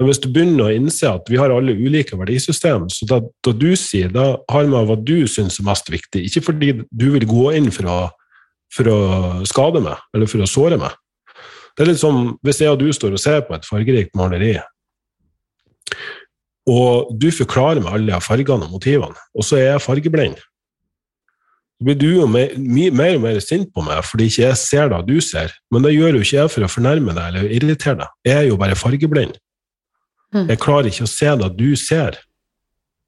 Men hvis du begynner å innse at vi har alle ulike verdisystem, så da, da du sier, da har vi hva du syns er mest viktig. Ikke fordi du vil gå inn for å, for å skade meg, eller for å såre meg. Det er litt som hvis jeg og du står og ser på et fargerikt maleri, og du forklarer meg alle fargene og motivene, og så er jeg fargeblind. Så blir du jo mer, mer og mer sint på meg fordi ikke jeg ser det du ser. Men det gjør jo ikke jeg for å fornærme deg eller irritere deg. Jeg er jo bare fargeblind. Mm. Jeg klarer ikke å se det du ser.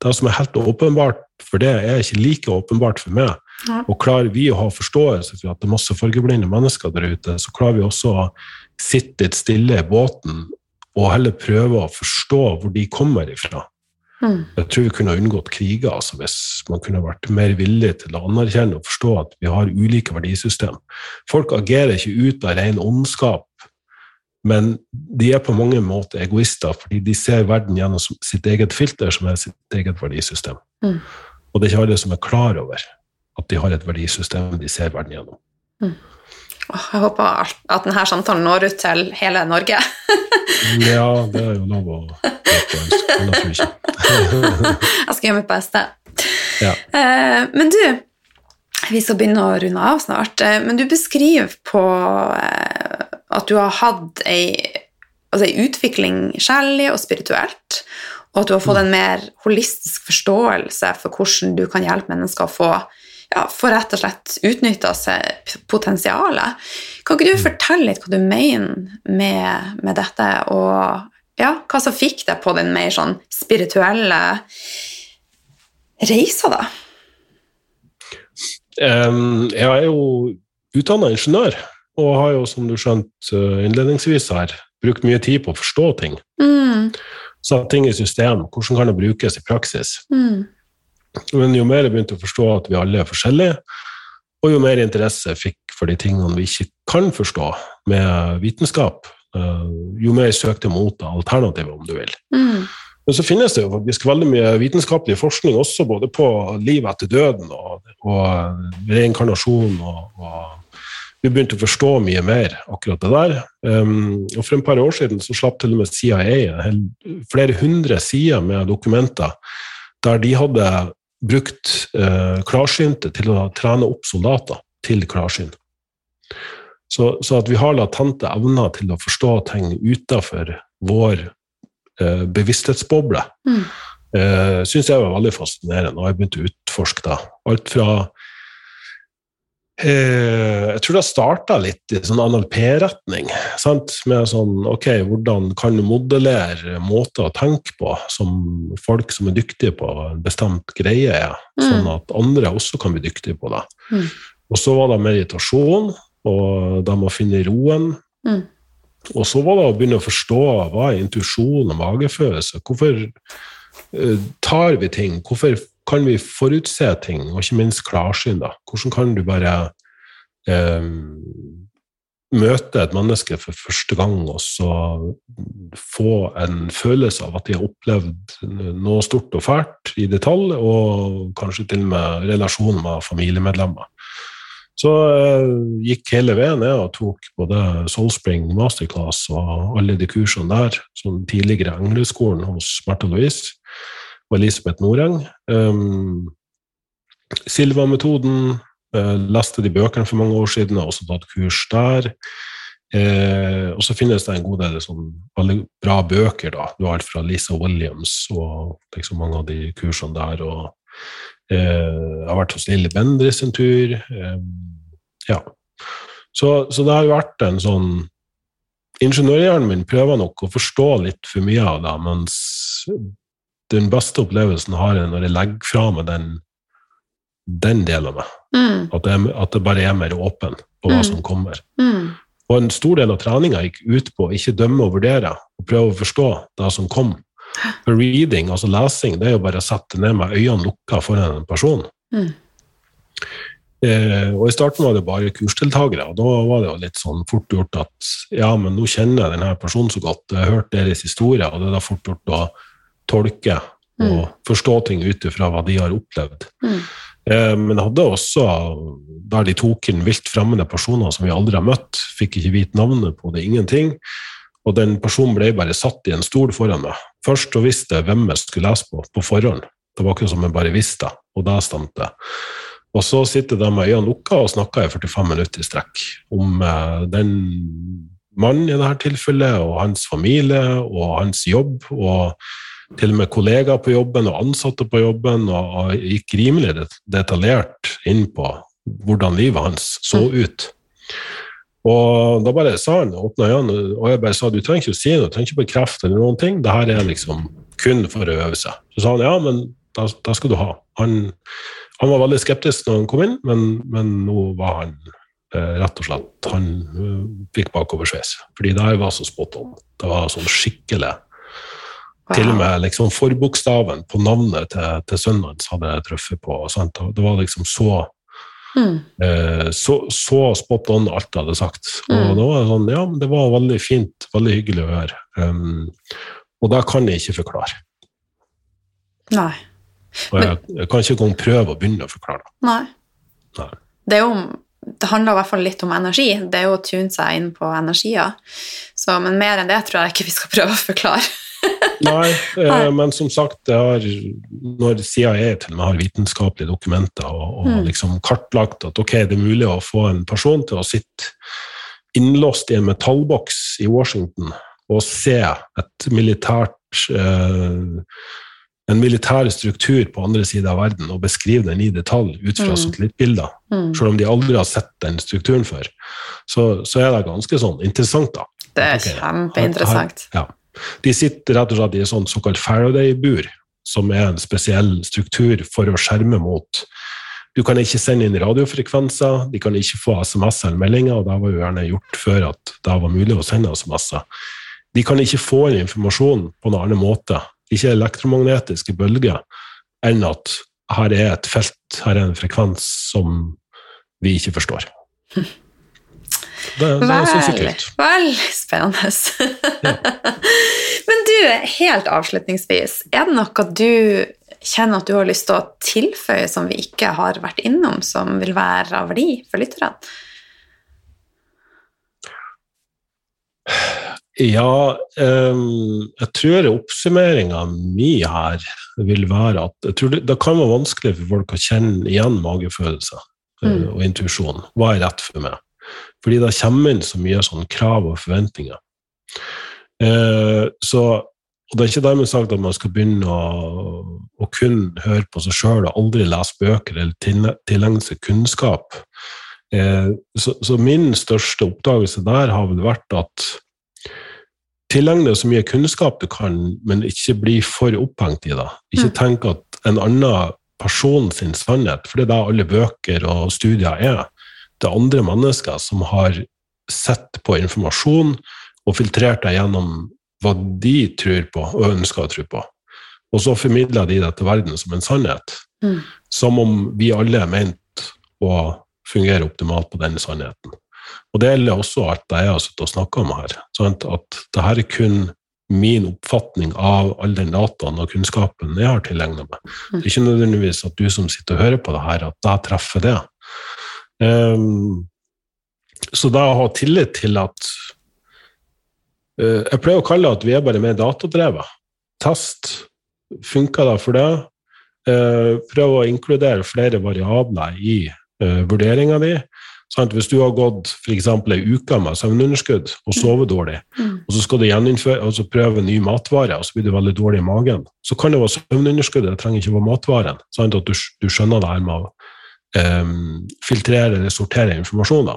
Det som er helt åpenbart for det, er ikke like åpenbart for meg. Ja. Og klarer vi å ha forståelse for at det er masse fargeblinde mennesker der ute, så klarer vi også å sitte litt stille i båten og heller prøve å forstå hvor de kommer ifra. mm. Jeg tror vi kunne unngått kriger altså, hvis man kunne vært mer villig til å anerkjenne og forstå at vi har ulike verdisystem. Folk agerer ikke ut av ren ondskap, men de er på mange måter egoister fordi de ser verden gjennom sitt eget filter, som er sitt eget verdisystem. Mm. Og det er ikke alle som er klar over at de har et verdisystem de ser verden gjennom. Åh, Jeg håper at denne samtalen når ut til hele Norge. Ja, det er jo lov å håpe jeg skal gjøre mitt beste. Ja. Eh, men du, vi skal begynne å runde av snart. Eh, men du beskriver på eh, at du har hatt ei, altså ei utvikling sjelelig og spirituelt, og at du har fått en mer holistisk forståelse for hvordan du kan hjelpe mennesker å få ja, få rett og slett utnytta seg potensialet. Kan ikke du fortelle litt hva du mener med, med dette, og ja, hva som fikk deg på den mer sånn spirituelle reisa, da? Jeg er jo utdanna ingeniør, og har jo, som du skjønte eh, innledningsvis her, brukt mye tid på å forstå ting. Mm, Satt ting i system. Hvordan kan det brukes i praksis? mm, Men jo mer jeg begynte å forstå at vi alle er forskjellige, og jo mer interesse jeg fikk for de tingene vi ikke kan forstå med vitenskap, uh, jo mer jeg søkte mot alternativet, om du vil. Mm. Men så finnes det jo faktisk veldig mye vitenskapelig forskning også, både på liv etter døden og, og reinkarnasjon. Og, og, vi begynte å forstå mye mer akkurat det der. Um, og For en par år siden så slapp til og med CIA flere hundre sider med dokumenter der de hadde brukt uh, klarsynte til å trene opp soldater til klarsyn. Så, så, at vi har latente evner til å forstå ting utafor vår eh, bevissthetsboble, mm. eh, syns jeg var veldig fascinerende, og jeg begynte å utforske det. Alt fra eh, Jeg tror det starta litt i sånn NLP-retning. Med sånn Ok, hvordan kan du modellere måter å tenke på som folk som er dyktige på en bestemt greie, er, mm. sånn at andre også kan bli dyktige på det. Mm. Og så var det meditasjon, og det med å finne roen. Mm. Og så var det å begynne å forstå hva er intuisjon og magefølelse. Hvorfor uh, tar vi ting? Hvorfor kan vi forutse ting, og ikke minst klarsyn? da? Hvordan kan du bare eh, møte et menneske for første gang og så få en følelse av at de har opplevd noe stort og fælt i detalj, og kanskje til og med relasjoner med familiemedlemmer. Så uh, gikk hele veien ned og tok både Soulspring Masterclass og alle de kursene der, som tidligere Engleskolen hos Märtha Louise og Elisabeth Noreng. Um, Silva-metoden, uh, leste de bøkene for mange år siden, har også tatt kurs der. Uh, og så finnes det en god del sånn, bra bøker. da. Du har alt fra Lisa Williams og liksom mange av de kursene der. og jeg har vært hos Lille Bendris en tur. Ja. Så, så, det har jo vært en sånn Ingeniørhjernen min prøver nok å forstå litt for mye av det, mens den beste opplevelsen har jeg når jeg legger fra meg den, den delen av meg. Mm. At, det, at, jeg, bare er mer åpen på hva mm. som kommer. Mm. Og en stor del av treninga gikk ut på å ikke dømme og vurdere, og prøve å forstå det som kom. For reading, altså lesing, det er jo bare å sette ned med øynene lukka foran en person. Mm. Eh, og I starten var det bare kursdeltakere, og da var det jo litt sånn fort gjort at ja, men nå kjenner jeg denne personen så godt, jeg har hørt deres historie, og det er da fort gjort å tolke og mm. forstå ting ut ifra hva de har opplevd. Mm. Eh, men jeg hadde også, der de tok inn vilt fremmede personer som vi aldri har møtt, fikk ikke vite navnet på det, ingenting. Og den personen ble bare satt i en stol foran meg. Først og visste jeg hvem jeg skulle lese på, på forhånd. Det var ikke som jeg bare visste, og det stemte. Og så sitter de med øynene lukka og snakker i 45 minutter i strekk om eh, den mannen i dette tilfellet, og hans familie og hans jobb, og til og med kollegaer på jobben og ansatte på jobben, og, og gikk rimelig detaljert inn på hvordan livet hans så mm. ut. Og da bare sa han, åpna øynene, og jeg bare sa du trenger ikke å si noe, du trenger ikke bekrefte eller noen ting, det her er liksom kun for å øve seg. Så sa han ja, men da, da skal du ha. Han han var veldig skeptisk når han kom inn, men, men nå var han eh, rett og slett Han uh, fikk bakoversveis. Fordi det her var så spot on. Det var sånn skikkelig wow. Til og med liksom forbokstaven på navnet til, til sønnen hans hadde jeg truffet på. Sant? Det var liksom så mm. eh, så, så, spot on alt jeg hadde sagt. Og mm. det var sånn, ja, det var veldig fint, veldig hyggelig å høre. Um, og det kan jeg ikke forklare. Nei. Og jeg, jeg kan ikke engang prøve å begynne å forklare det. Nei. Nei. Det, jo, det handler i hvert fall litt om energi. Det er jo å tune seg inn på energier. Så, men mer enn det tror jeg ikke vi skal prøve å forklare. Nei, eh, men som sagt, har, når CIA til og med har vitenskapelige dokumenter og, og mm. liksom kartlagt at ok, det er mulig å få en person til å sitte innlåst i en metallboks i Washington og se et militært eh, en militær struktur på andre siden av verden og beskrive den i detalj ut fra mm. satellittbilder, mm. selv om de aldri har sett den strukturen før, så, så er det ganske sånn interessant, da. Det er okay, kjempeinteressant. ja. De sitter rett og slett i et sånt såkalt Faraday-bur, som er en spesiell struktur for å skjerme mot Du kan ikke sende inn radiofrekvenser, de kan ikke få SMS eller meldinger, og det var jo gjerne gjort før at det var mulig å sende SMS-er. De kan ikke få inn informasjon på en annen måte ikke elektromagnetiske bølger, enn at her er et felt, her er en frekvens som vi ikke forstår. det, det syns jeg kult. Veldig spennende. Men du, helt avslutningsvis, er det noe du kjenner at du har lyst til å tilføye som vi ikke har vært innom, som vil være av verdi for lytterne? Ja, um, jeg tror oppsummeringa mi her vil være at jeg tror det, det, kan være vanskelig for folk å kjenne igjen magefølelser mm. uh, og intuisjon. Hva er rett for meg? Fordi det kommer inn så mye sånn krav og forventninger. Eh, så, og Det er ikke dermed sagt at man skal begynne å, å kun høre på seg sjøl og aldri lese bøker eller tilegne seg kunnskap. Eh, så, så min største oppdagelse der har vel vært at tilegne deg så mye kunnskap du kan, men ikke bli for opphengt i det. Ikke mm. tenk at en annen person sin sannhet, for det er det alle bøker og studier er. Er andre mennesker som har sett på informasjon og filtrert det gjennom hva de tror på og ønsker å tro på. Og så formidler de det til verden som en sannhet. Mm. Som om vi alle er ment å fungere optimalt på den sannheten. Og det gjelder også alt det jeg har sittet og snakka om her. Sant? at det her er kun min oppfatning av all den dataen og kunnskapen jeg har tilegna meg. Det er ikke nødvendigvis at du som sitter og hører på det her, at det treffer det. Um, så da å ha tillit til at uh, Jeg pleier å kalle det at vi er bare mer datadrevet. Test. Funker det for det? Uh, prøv å inkludere flere variabler i uh, vurderinga di. Hvis du har gått f.eks. ei uke med søvnunderskudd og sovet dårlig, mm. og så skal du altså prøve ny matvare, og så blir du veldig dårlig i magen, så kan det være søvnunderskuddet, det trenger ikke være matvaren. Sant? At du, du, skjønner det her med filtrere eller sortere informasjon.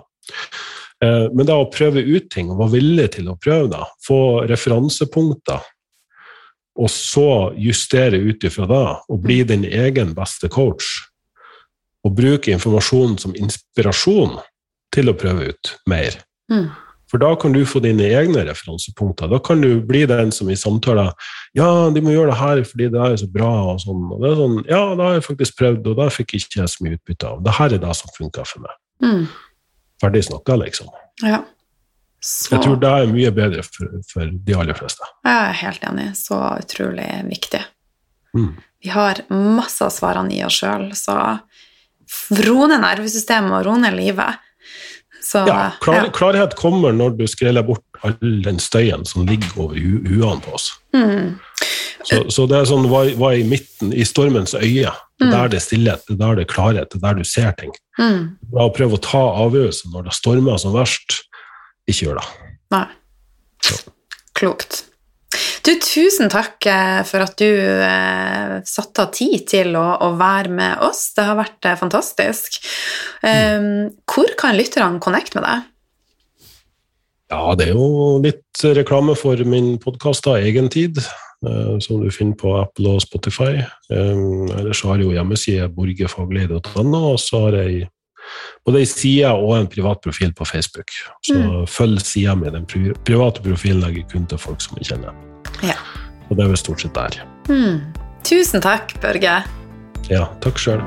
Uh, men det å prøve ut ting, og være villig til å prøve da, få referansepunkter, og så justere ut ifra det, og bli din egen beste coach og bruke informasjonen som inspirasjon til å prøve ut mer. Mm. For da kan du få dine egne referansepunkter. Da kan du bli den som i samtaler Ja, de må gjøre det her fordi det er så bra. Og sånn. Og det er sånn, ja, da har jeg faktisk prøvd, og da fikk jeg ikke så mye utbytte av. Det her er det som funka for meg. Mm. Ferdig snakka, liksom. Ja. Så... Jeg tror det er mye bedre for, for, de aller fleste. Jeg er helt enig. Så utrolig viktig. Mm. Vi har masse av svarene i oss sjøl, så ro ned nervesystemet og ro ned livet. Så, ja, klar, ja, klarhet kommer når du skreller bort all den støyen som ligger over hu huene på oss. Mm. Så, så, det er sånn hva, hva i midten, i stormens øye. Mm. der det er stillhet, det der det er klarhet, det der du ser ting. Mm. Da prøve å ta avgjørelsen når det stormer som verst, ikke gjør det. Nei. Så. Klokt. Du, tusen takk eh, for at du eh, satte av tid til å, å, være med oss. Det har vært eh, fantastisk. Um, hvor kan lytterne connecte med deg? Ja, det er jo litt reklame for min podkast egen tid, eh, som du finner på Apple og Spotify. Um, ellers har jeg jo hjemmeside borgerfaglig.no, og så har jeg både ei side og en privat profil på Facebook. Så mm. følg sida mi. Den private profilen legger kun til folk som jeg kjenner. Ja. Og det er vel stort sett der. Mm. Tusen takk, Børge. Ja, takk sjøl.